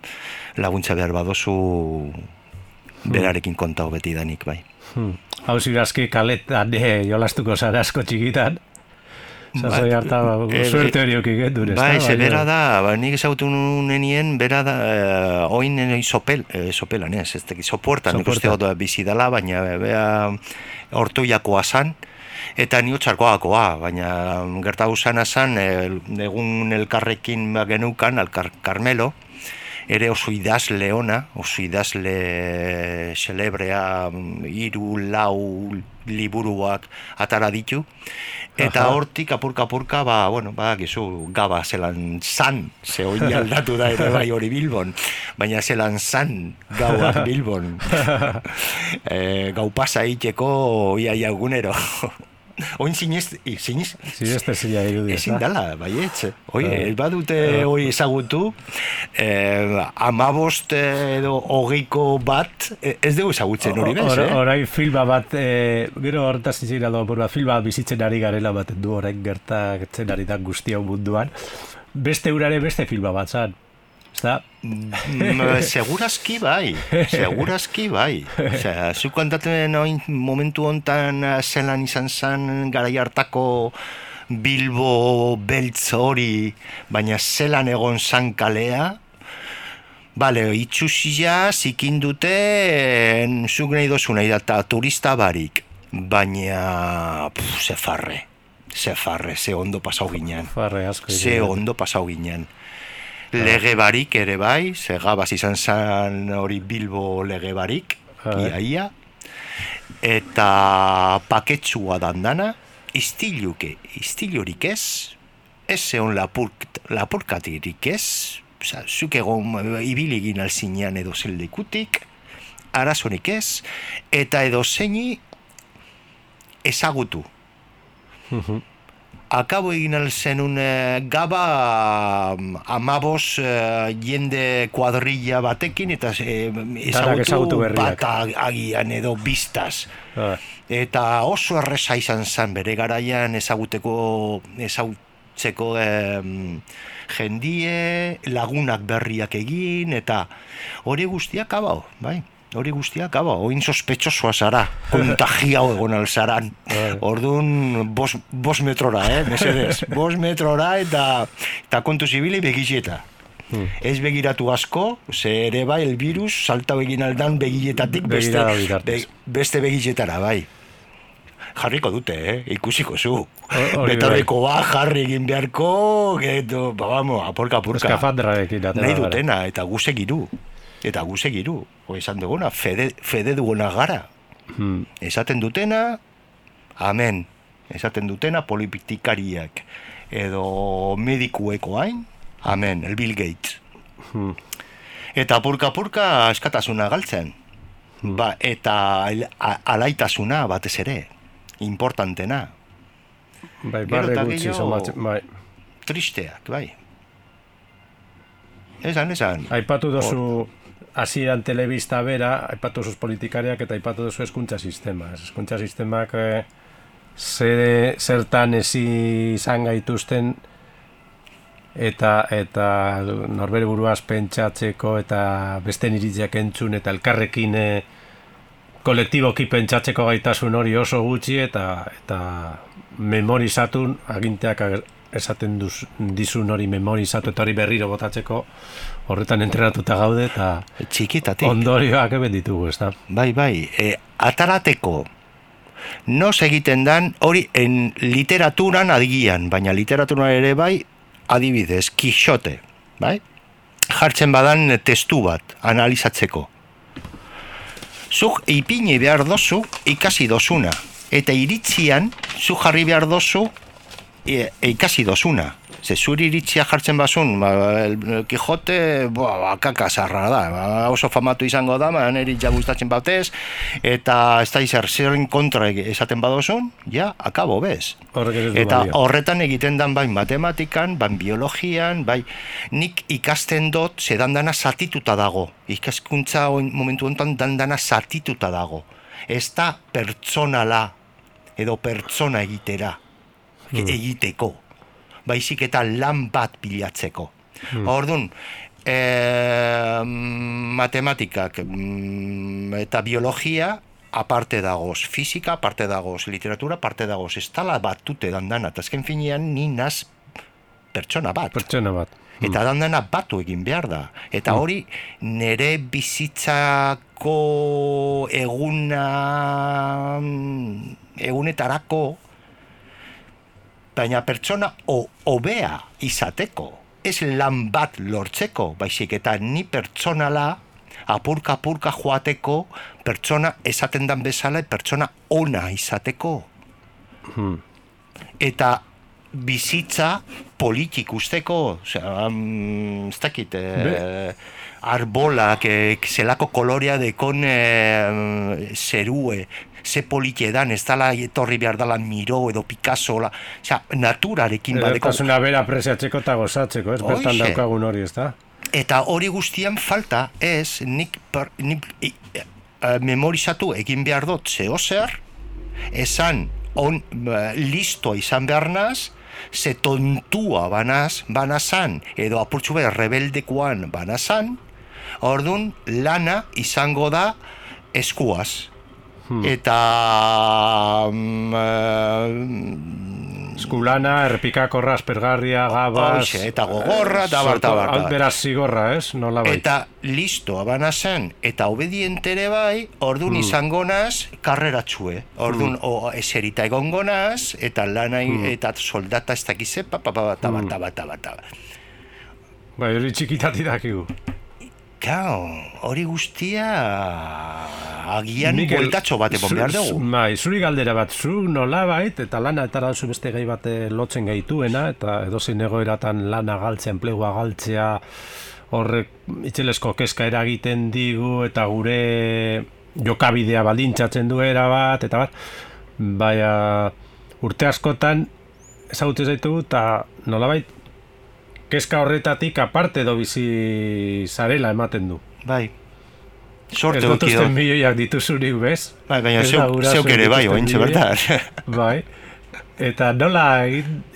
laguntza behar badozu berarekin kontau beti danik bai. Hmm. Hau zirazki kaletan eh, jolastuko zara asko txikitan. Zazoi Ba- harta, ba, eh, suerte hori okik gendu, ez Bai, ze bera da, ba, nik ezagutu nenien, bera da, eh, oin eh, sopel, eh, sopelan ez, ez teki, sopuertan, nik uste bizi dela, baina bea ortuiakoa zan, eta ni txarkoakoa, baina gertatu zana zan, eh, egun elkarrekin genukan, alkar, Carmelo, ere oso idazle ona, oso idazle celebrea, hiru lau liburuak atara ditu, eta Aha. hortik apurka apurka, ba, bueno, ba, gizu, gaba zelan zan, ze hori aldatu da ere bai hori Bilbon, baina zelan zan gauak Bilbon. e, gau pasa iteko iaia egunero. Oin zinez, i- zinez, Zinezte zila irudi, Ezin dala, baietz. Oi, Bai. ez badute hori ezagutu, eh, amabost edo hogeiko bat, eh, ez dugu ezagutzen hori bez, Or- eh? Orain filma bat, e, gero horretaz izin aldo, burua, filma bizitzen ari garela bat du orain gertatzen ari da guztia munduan. Beste urare beste filma bat zan. Ezta? Mm, segurazki bai, segurazki bai. Osea, zu kontatzen oin momentu hontan eh, zelan izan zen garai hartako Bilbo beltz hori, baina zelan egon zan kalea, Bale, itxusia zikin dute, en, zuk nahi dozu nahi da, eta turista barik. Baina, puf, ze farre, ze farre, ze ondo pasau ginen. Farre asko. Ze ondo pasau ginen. Lege barik ere bai, ze gabaz izan zan hori Bilbo lege barik, Ah. ia ia. Eta paketsua dandana, istiluke, istilurik ez, ez zeon lapurk, lapurkatirik ez, Osa, zuk egon eh, ibili egin alzinean edo zeldekutik, arazonik ez, eta edo zeini ezagutu. Akabo egin alzenun eh, gaba mm, amabos eh, jende kuadrilla batekin eta eh, ezagutu ezagutu berriak. bat ag- agian edo biztaz. Ah, Eta oso erresa izan zen bere garaian ezaguteko ezagutzeko em, jendie, lagunak berriak egin, eta hori guztiak abao, bai? Hori guztiak abao, oin sospetxosoa zara, kontagiao egon alzaran. Bai. Orduan, bos, bos metrora, eh, mesedez. bos metrora eta, eta kontu zibili begizieta. Hmm. Ez begiratu asko, ze ere bai, el virus salta begin aldan begiletatik beste, bitartez. beste begizetara, bai. Jarriko dute, eh? ikusiko zu. hori Betarreko ba, jarri egin beharko, geto, ba, vamos, apurka, apurka. Eskafandrarekin atera Nahi dutena, eta guze giru. Eta guze giru. Ho esan duguna, fede, fede duguna gara. Hmm. Esaten dutena, amen. Esaten dutena politikariak edo medikueko hain, amen, el Bill Gates. Hmm. Eta apurka apurka eskatasuna galtzen. Ba, eta alaitasuna batez ere, importantena, Bai, barre gutxi bai. tristeak, bai. Esan, esan. Aipatu dozu hasieran telebista bera, aipatu dozu politikariak eta aipatu dozu eskuntza sistema. Eskuntza sistemak zer, zertan ezi izan gaituzten eta eta norbere buruaz pentsatzeko eta beste iritziak entzun eta elkarrekin eh, kolektiboki pentsatzeko gaitasun hori oso gutxi eta eta memorizatun aginteak esaten duz, dizun hori memorizatu eta hori berriro botatzeko horretan entrenatuta gaude eta Txikitatik. ondorioak eben ditugu, ez? Bai, bai, e, atarateko Nos egiten dan, hori en literaturan adigian, baina literaturan ere bai, adibidez, Kixote, bai? Jartzen badan testu bat, analizatzeko. Zuk ipini behar dozu, ikasi dozuna. Eta iritzian, zu jarri behar dozu, e, e, ikasi dozuna. Ze zuri iritzia jartzen basun, ba, el Quijote, ba, kaka zarra da, ba, oso famatu izango da, ba, niri ja gustatzen batez, eta ez da izar, zeren kontra esaten badozun, ja, akabo bez. Eta horretan egiten dan bai matematikan, bai biologian, bai nik ikasten dut zedan dana zatituta dago. Ikaskuntza momentu honetan dan dana zatituta dago. Ez da pertsonala edo pertsona egitera egiteko. Baizik eta lan bat bilatzeko. Orduan, eh, matematikak mm, eta biologia aparte dagoz, fizika aparte dagoz, literatura aparte dagoz, ez tala batute dandana, eta azken finean ni naz pertsona bat. Pertsona bat. Eta dandana batu egin behar da. Eta hori nire bizitzako eguna mm, egunetarako baina pertsona o, obea izateko. Ez lan bat lortzeko, baizik eta ni pertsonala apurka apurka joateko pertsona esaten dan bezala pertsona ona izateko eta bizitza politik usteko, osea, um, ez dakit, eh, arbolak, eh, zelako kolorea dekon eh, zerue, ze politie dan, ez dala etorri behar dala Miro edo Picasso, la, osea, naturarekin badeko. Edertasuna bera apresiatzeko eta gozatzeko, ez? Bertan daukagun hori, ez da? Eta hori guztian falta ez nik, per, nik i- eh, memorizatu egin behar dut zeo zer, esan on, eh, listo izan behar naz, ze tontua banaz, banazan, edo apurtxu behar rebeldekoan banazan, ordun lana izango da eskuaz. Eta mm, eh, Eskulana, errepikakorra, aspergarria, gabaz... Hoxe, eta gogorra, eta bar, eta bar, eta bar. Beraz zigorra, ez? Nola bai. Eta listo, abana zen, eta obedientere bai, ordun izango naz, karreratxue. Ordun o, eserita egongo naz, eta lana, eta soldata ez dakize, pa, pa, pa, bata, bata, bata, bata. Bai, hori txikitati dakigu. Gau, hori guztia agian bueltatxo bat egon behar dugu. Bai, zuri galdera bat, zu nola eta lana eta zu beste gai bat eh, lotzen gaituena, eta edozein egoeratan lana galtzea, enplegua galtzea, horrek itxelesko kezka eragiten digu, eta gure jokabidea baldintzatzen du bat, eta bat, baina urte askotan ezagutzen zaitugu, eta nolabait kezka horretatik aparte edo bizi zarela ematen du. Bai, sorte dut uste milioiak dituzurik, bez? Bai, baina zeuk, ere bai, ointxe bertan. Bai. Eta nola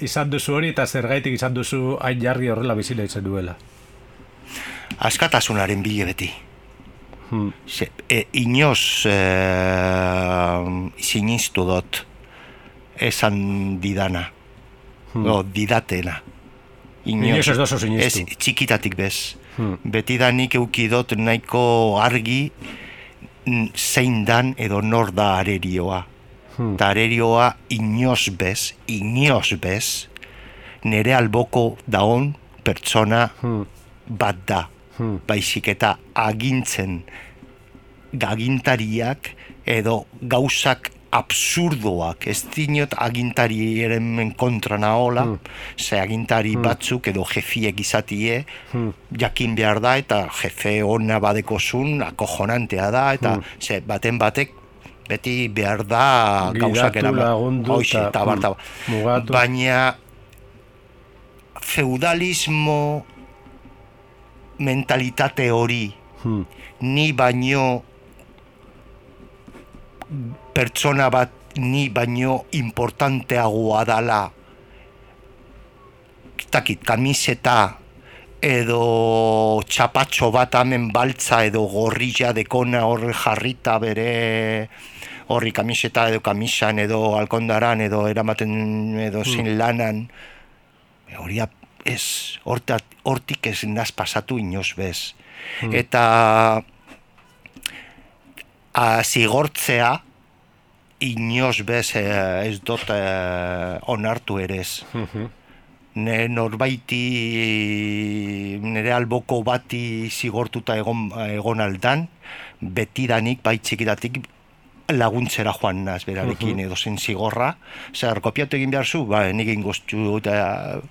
izan duzu hori eta zergaitik izan duzu hain jarri horrela bizila izan duela. askatasunaren bile beti. Hmm. Se, e, inoz e, sinistu dut esan didana, o didatena. Inoz ez sinistu. Ez, txikitatik bez. Hmm. Beti da nik eukidot nahiko argi zein dan edo nor da arerioa. Hmm. Eta arerioa inoz bez, inoz bez, nere alboko daon pertsona Hmm. bat da. Hmm. Baizik eta agintzen agintariak edo gauzak absurdoak, ez dinot agintariaren kontra naola, ze agintari batzuk edo jefiek izatie, jakin behar da, eta jefe ona badekozun, akojonantea da, eta ze baten batek beti behar da gauzak lagundu Hoxe, eta, eta bar, mm, eta bar. mugatu. Baina feudalismo mentalitate hori Hmm. ni baino pertsona bat ni baino importanteagoa dala. Takit, kamiseta edo txapatxo bat hemen baltza edo gorrilla dekona hor jarrita bere horri kamiseta edo kamisan edo alkondaran edo eramaten edo zin lanan. Hori ez, hortat, hortik ez naz pasatu inoz bez. Eta a, zigortzea inoz bez eh, ez dut eh, onartu ere ez. Ne norbaiti nire alboko bati zigortuta egon, egon aldan, betidanik, bai txikitatik, laguntzera joan naz berarekin edo zen zigorra. Zer, kopiatu egin behar zu, ba, nik egin goztu eta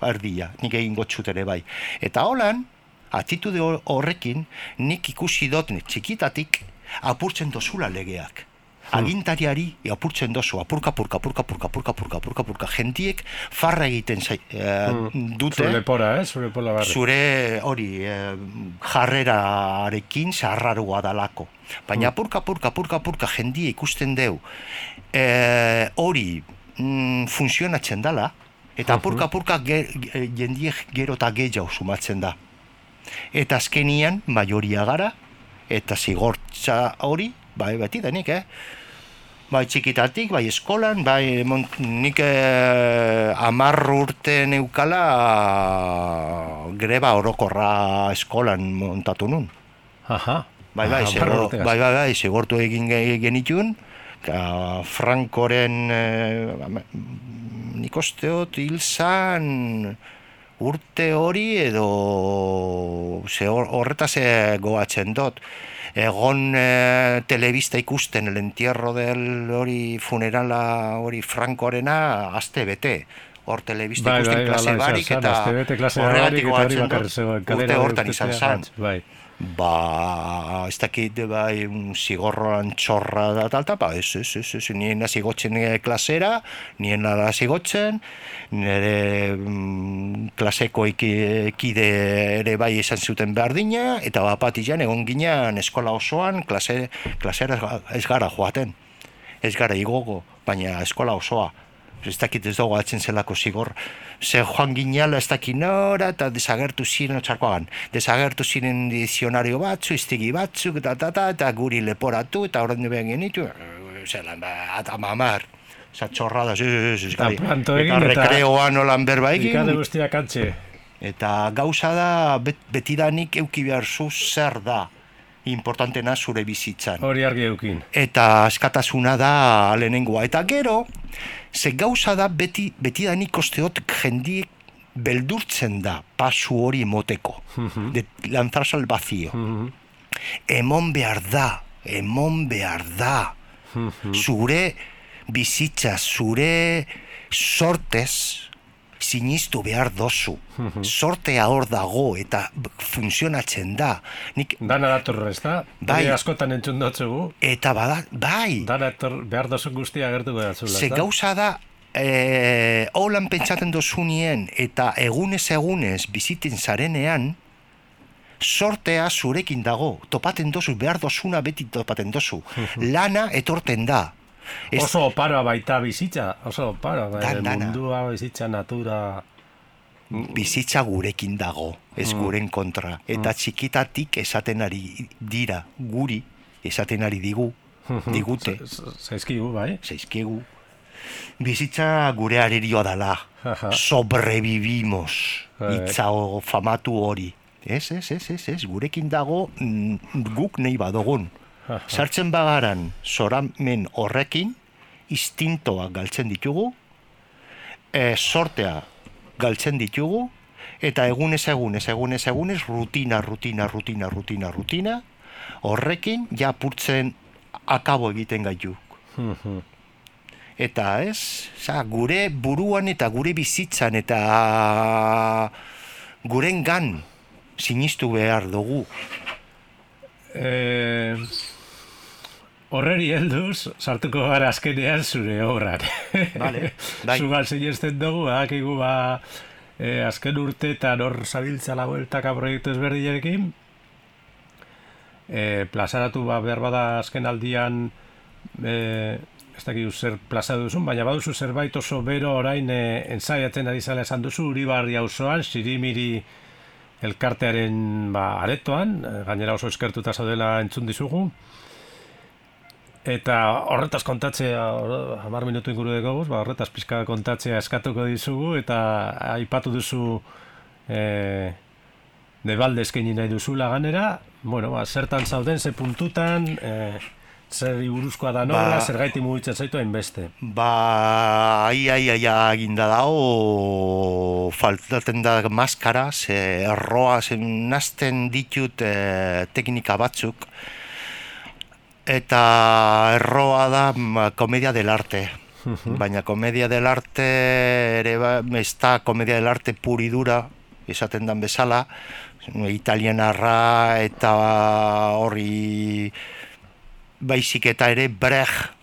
erdia, nik egin goztut ere bai. Eta holan, atitude hor- horrekin, nik ikusi dut txikitatik apurtzen dozula legeak. Agintariari apurtzen dozu, apurka, apurka, apurka, apurka, apurka, apurka, apurka, apurka, jentiek farra egiten zai, eh, dute Zure lepora, eh? Zure pola barri. zure hori eh, jarrerarekin zaharrarua dalako. Baina apurka, apurka, apurka, apurka jendia ikusten deu eh, hori mm, funtzionatzen dala, eta apurka, apurka ge, ge- jendie gero eta gehiago sumatzen da. Eta azkenian majoria gara, eta zigortza hori, bai beti denik, eh? Bai txikitatik, bai eskolan, bai mon, nik eh, amar urte neukala greba orokorra eskolan montatu nun. Aha. Bai, bai, urtegaz. bai, bai, bai, zigortu egin ge- genitun, ka Frankoren, ama- nik usteot hil zan urte hori edo ze hor- horretaz eh, goatzen dut egon e, telebista ikusten el entierro del hori funerala hori frankoarena aste bete hor telebista ikusten bai, bai, klase barik eta horregatik urte hortan izan zan. Bai. Ba, ez dakit, bai, zigorroan txorra da tal, tal, ba, ez, ez, ez, ez, nien hasi gotzen eh, klasera, nien nada hasi gotzen, nire mm, klaseko ekide ere bai izan zuten behar dina, eta bat egon ginean eskola osoan, klase, klasera ez gara joaten, ez gara igogo, baina eskola osoa, ez dakit ez dago atzen zelako zigor, ze joan ginala ez dakit nora, eta desagertu ziren txarkoagan, desagertu ziren dizionario batzu, iztegi batzuk, eta, eta, eta, eta guri leporatu, eta horren behan genitu, eh, zelan, ba, eta mamar, Esa txorrada, ez, ez, ez, Eta planto eta rekreoan holan berba egin. Eta gauza da, bet, betidanik euki behar zu zer da importantena zure bizitzan. Hori argi eukin. Eta askatasuna da lehenengoa. Eta gero, ze gauza da beti, betidanik kosteot jendiek beldurtzen da pasu hori emoteko. De lanzarse al vacío. Emon behar da, emon behar da. Zure bizitza, zure sortez, sinistu behar dozu. Sortea hor dago eta funtzionatzen da. Nik, Dana dator, ez da? Bai. Hori askotan entzun dutzugu. eta bada, bai, Dana dator, behar dozun guztia gertuko datzula, ze gauza da, e, holan pentsaten dozunien eta egunez egunez biziten zarenean, sortea zurekin dago, topaten dozu, behar dozuna beti topaten dozu. Lana etorten da. Ez- Oso oparoa baita bizitza, oso oparoa. bai, Dan, mundua, bizitza, natura... bizitza gurekin dago, ez guren kontra. Eta txikitatik esaten ari dira, guri, esaten ari digu, digute, Zaizkigu, bai? zaizkigu. Bizitza gure arerioa dala, sobrevivimos, Bai. hitza o- famatu hori. Ez, ez, ez, ez, ez, gurekin dago mm, guk nahi badogun. Sartzen bagaran zoramen horrekin, instintoak galtzen ditugu, e, sortea galtzen ditugu, eta egunez egunez, egunez egunez, rutina, rutina, rutina, rutina, rutina, horrekin ja apurtzen akabo egiten gaitu. Eta ez, za, gure buruan eta gure bizitzan eta guren gan sinistu behar dugu. Eh, horreri helduz, sartuko gara azkenean zure obran. Vale, bai. Zugal sinesten dugu, badakigu ba, eh, azken urteetan hor zabiltza la bueltaka proiektu ezberdinekin. Eh, plazaratu ba, behar bada azken aldian eh, ez dakit zer plaza duzun, baina baduzu zerbait oso bero orain eh, ensaiatzen ari zala esan duzu, Uribarri auzoan, Sirimiri elkartearen ba, aretoan, gainera oso eskertuta zaudela entzun dizugu. Eta horretaz kontatzea, hamar minutu inguru dekoguz, ba, horretaz pizka kontatzea eskatuko dizugu, eta aipatu duzu e, debalde eskaini nahi duzula ganera, bueno, ba, zertan zauden, ze puntutan, e, zer buruzkoa da nora, Ba- zer gaiti mugitzen zaitu hainbeste. Ba, ai, ai, ai, aginda dago, faltaten da maskara, ze erroa, zen nazten ditut eh, teknika batzuk, eta erroa da komedia del arte. Baina komedia del arte ere ba, ez da komedia del arte puridura, esaten dan bezala, italianarra eta horri baizik eta ere Brecht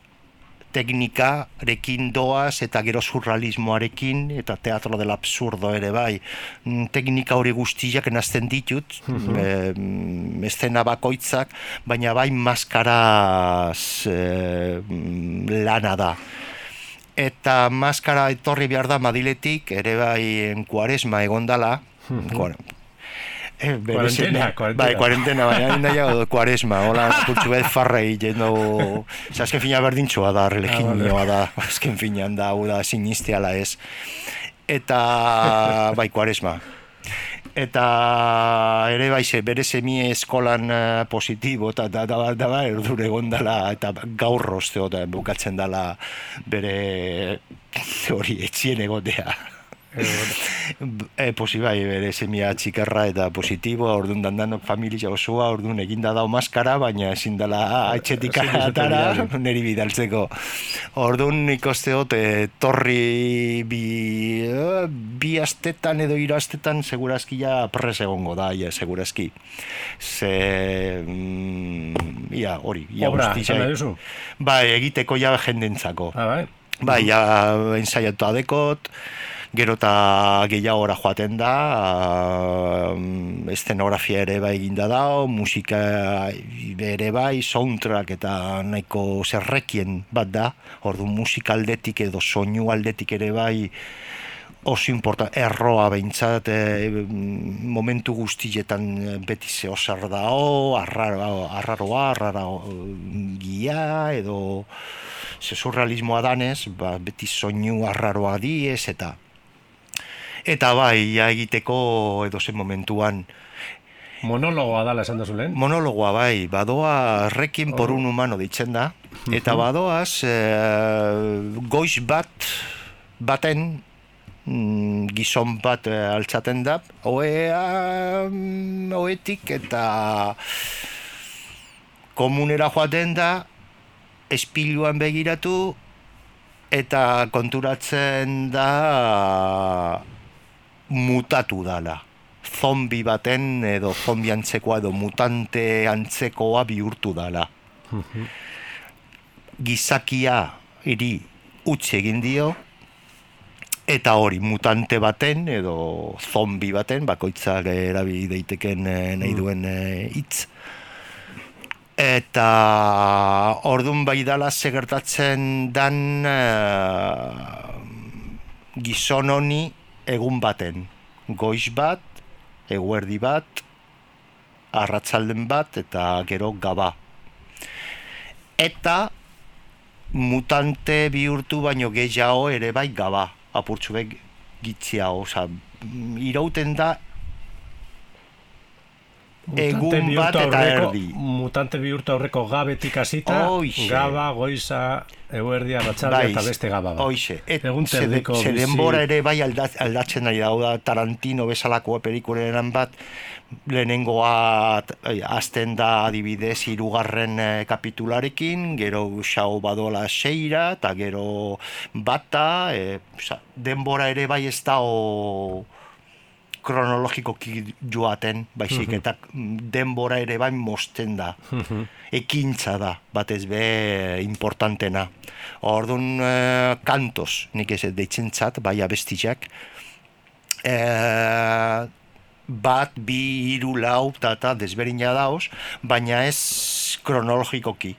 teknikarekin doaz eta gero surrealismoarekin eta teatro del absurdo ere bai. Mm, Teknika hori guztiak nazten ditut, eh, mm, eszena bakoitzak, baina bai maskaraz mm, lana da. Eta maskara etorri behar da Madiletik, ere bai en kuaresma egondala, Kuare- Eh, bere Kuarentena, seme- kuarentena. Bai, kuarentena, baina hain daia kuaresma, hola, kurtsu bet farrei, jendo... Ze azken fina berdintxoa da, religioa da, azken finan da, hau da, sinistiala ez. Eta, bai, kuaresma. Eta ere bai, ze, bere semie eskolan eh, positibo, eta da, da, da, da, erdure gondala, eta gaur rosteo da, bukatzen dala bere hori etxien egotea. E, posi bai, bere semia txikarra eta positiboa, orduan dandan familia osoa, orduan eginda dau maskara, baina ezin dela Ezin dizute atara, neri bidaltzeko. Orduan ikosteot, e, torri bi, eh, bi astetan edo hiru astetan segurazki ja pres egongo da, ja, segurazki. Ze, mm, ia, hori, ia Obra, guzti esan zai- nahi duzu? Bai, egiteko ja jendentzako. Ah, bai? Bai, ja, ensaiatu adekot, gero eta gehiagora joaten da, um, estenografia ere bai eginda da, musika ere bai, soundtrack eta nahiko zerrekien bat da, ordu musika aldetik edo soinu aldetik ere bai, oso importa, erroa behintzat, e, momentu guztietan eh, beti zeo zer dao, arraro, arraroa, arraro gia, edo ze surrealismoa danez, ba, beti soinu arraroa diez, eta eta bai, ja egiteko edo momentuan, Monologoa dala esan duzu lehen? monologoa bai, badoa rekin por un humano ditzen da, eta badoaz eh, goiz bat baten mm, gizon bat eh, altzaten da, oea, mm, oetik eta komunera joaten da, espiluan begiratu, eta konturatzen da mutatu dala. Zombi baten edo zombi antzekoa edo mutante antzekoa bihurtu dala. Gizakia iri utzi egin dio, eta hori mutante baten edo zombi baten, bakoitzak erabili daiteken eh, nahi duen eh, hitz, Eta ordun bai dala segertatzen dan eh, gizon honi egun baten. Goiz bat, eguerdi bat, arratzalden bat eta gero gaba. Eta mutante bihurtu baino gehiago ere bai gaba, apurtxu bek gitziago, oza, irauten da egun bihurtu bat eta aurreko- erdi. Mutante bihurtu aurreko gabetik hasita, gaba, goiza, eguerdia, ratxalde eta beste gaba bat. Hoixe, et, Egun ze, de- terdiko ze bizi- denbora ere bai aldat, aldatzen ari da, hau da Tarantino bezalako pelikulenan bat, lehenengoa eh, hasten da adibidez hirugarren eh, kapitularekin, gero xau badola seira, eta gero bata, oza, denbora ere bai ez da o, kronologikoki joaten, baizik, eta denbora ere bai mosten da. Ekintza da, batez be importantena. Orduan, eh, kantos, nik ez deitzen zat, bai abestiak, eh, bat, bi, hiru, lau, eta desberdina dauz, baina ez kronologikoki.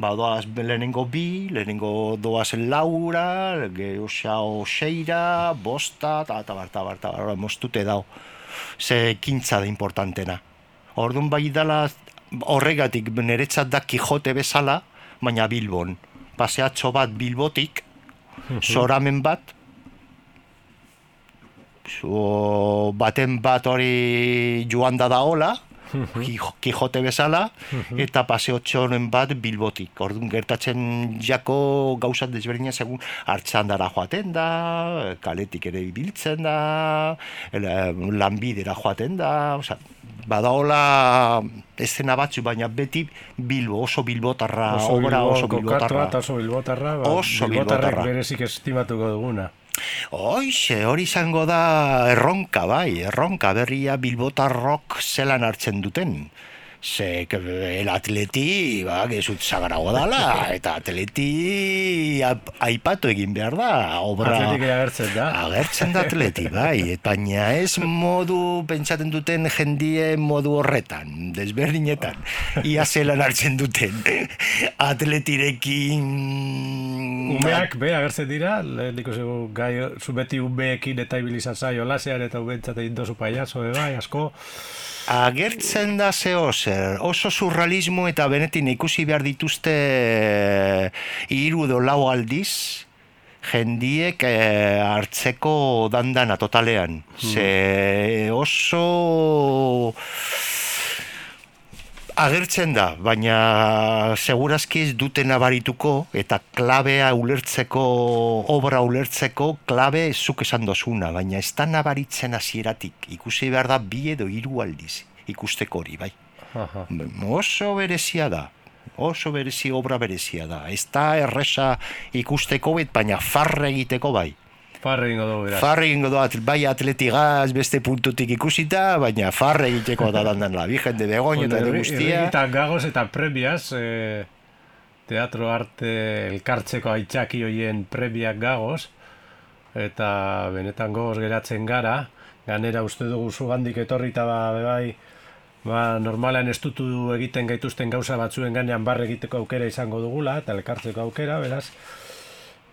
Ba, doaz lehenengo bi, lehenengo doazen laura, gero xao seira, bosta, eta eta bar, eta bar, eta bar, mostute dau. Ze ekintza da importantena. Orduan bai dala horregatik niretzat da Kijote bezala, baina Bilbon. Paseatxo bat Bilbotik, soramen bat, o, baten bat hori joan da daola, Kijote bezala, eta paseotxoren bat bilbotik. Orduan gertatzen jako gauzat desberdina segun hartxandara joaten da, kaletik ere ibiltzen da, lanbidera joaten da, osea, badaola eszena batzu, baina beti bilbo, oso bilbotarra, obra oso kokatua bilbotarra. oso bilbotarra, ba, Oso bilbotarrek bilbotarra. berezik estimatuko duguna. Hoixe, hori izango da erronka, bai, erronka berria bilbotarrok zelan hartzen duten. Ze, el atleti, ba, gezut zagarago dala, eta atleti aipatu egin behar da, obra... Atletik agertzen da. Agertzen da atleti, bai, baina ez modu pentsaten duten jendie modu horretan, desberdinetan. Ia zelan hartzen duten atletirekin... Umeak be agertzen dira, leheniko zego gai, zu beti umeekin eta ibilizan zaio lasean eta umentzat egin dozu paiazo, bai, asko. Agertzen da zeo zer, oso surrealismo eta benetin ikusi behar dituzte hiru edo lau aldiz jendiek eh, hartzeko dandana totalean. Ze oso agertzen da, baina segurazki dute nabarituko eta klabea ulertzeko, obra ulertzeko klabe zuk esan dozuna, baina ez da nabaritzen hasieratik. Ikusi behar da bi edo hiru aldiz ikusteko hori, bai. Aha. Oso berezia da. Oso berezi obra berezia da. Ez da erresa ikusteko bet, baina farre egiteko bai. Farre ingo dugu, beraz. Farre egingo da, atl- bai atletigaz beste puntutik ikusita, baina farre egiteko da dandan la Virgen de Begoña eta de guztia. Eta gagoz eta prebiaz, e, teatro arte elkartzeko aitzaki hoien prebiak gagoz, eta benetan gogoz geratzen gara, ganera uste dugu zugandik etorri eta ba, bai, ba, normalean estutu egiten gaituzten gauza batzuen ganean barre egiteko aukera izango dugula, eta elkartzeko aukera, beraz,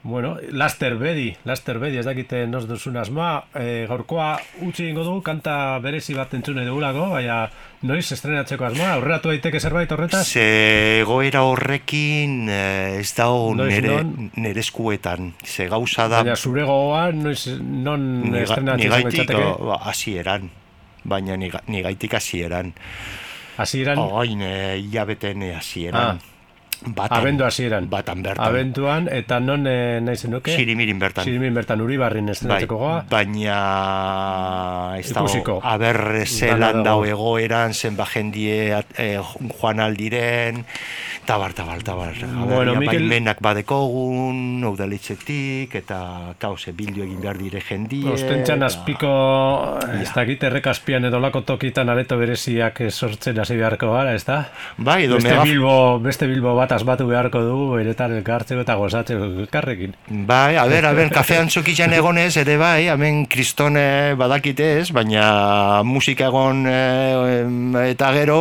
Bueno, Laster Bedi, Laster Bedi, ez dakite nos duzun asma, e, gaurkoa utzi ingo dugu, kanta berezi bat entzune dugulako, baina noiz estrenatzeko asma, aurreratu daiteke zerbait horretaz? Ze goera horrekin eh, ez dago Noiz, nere, non? nere eskuetan. Ze gauza da Baina zure gogoa, noiz, non niga- estrenatzen nigaitik litzateke? o, ba, hasieran. Baina niga, nigaitik hasieran. Hasieran, Oin, eh, hilabeten eh, hasieran. Batan, abendu hasieran. Batan bertan. Abenduan, eta non e, nahi zenuke? Sirimirin bertan. Sirimin bertan Uribarrin Bai, estrenatzeko goa? baina ez dago, aber zelan dago. egoeran, zenba jendie eh, joan aldiren, tabar, tabar, tabar. Bueno, Bueno, Mikel- Baimenak badekogun, udalitzetik, eta kause bildu egin behar dire jendie. Ostentzan eta- azpiko, ez dakit errekazpian edo lako tokitan areto bereziak sortzen hasi beharko gara, ez da? Bai, edo Beste mega, Bilbo, beste Bilbo bat asbatu beharko dugu, beretan elkartzeko eta gozatzeko elkarrekin. Bai, a ber, a ber, kafean txokitzen egonez, ere bai, hemen kristone badakitez, baina musika egon eh, em, eta gero,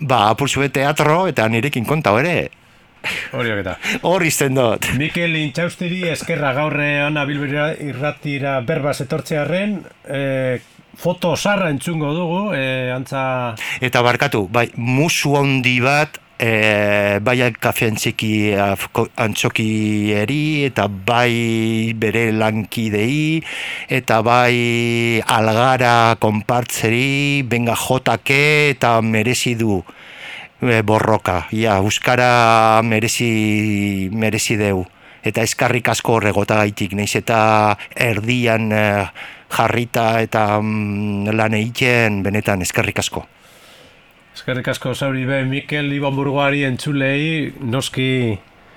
ba, apurtzue teatro, eta nirekin konta ere, Horiok eta. hor izten dut. Mikel Intxaustiri eskerra gaurre ona bilbera irratira berbaz etortzearen, e, foto sarra entzungo dugu, e, antza... Eta barkatu, bai, musu handi bat, e, bai kafean txiki afko- antzokieri, eta bai bere lankidei, eta bai algara konpartzeri, benga jotake, eta merezi du e, borroka. Ja, Euskara merezi, merezi deu. Eta eskarrik asko horregota gaitik, naiz eta erdian eh, jarrita eta mm, lan egiten benetan eskarrik asko. Eskerrik asko zauri be, Mikel Ibonburgoari entzulei, noski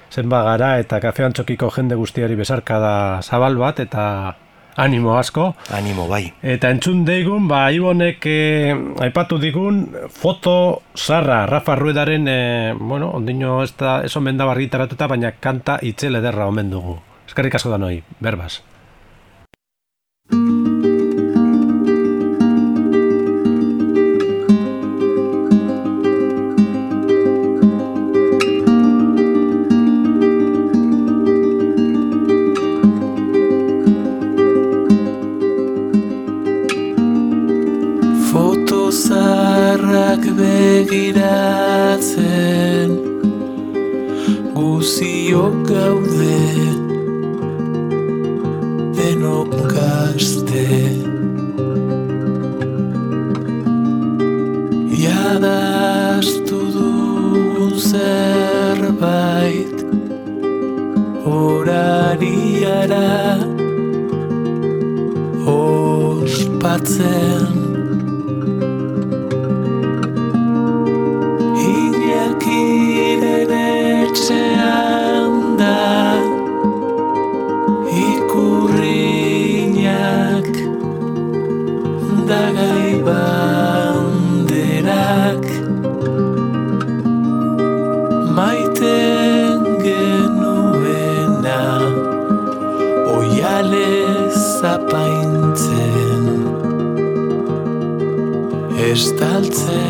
zenba gara eta kafean txokiko jende guztiari besarka da zabal bat eta animo asko. Animo, bai. Eta entzun deigun, ba, Ibonek eh, aipatu digun foto zarra, Rafa Ruedaren, eh, bueno, ondino ez da, ez omen da baina kanta itzel ederra omen dugu. Eskerrik asko da noi, berbaz. Begiratzen Guziok gaude Denok gazte. Nadastu dugun zerbait Horariara Ospatzen Estaltzen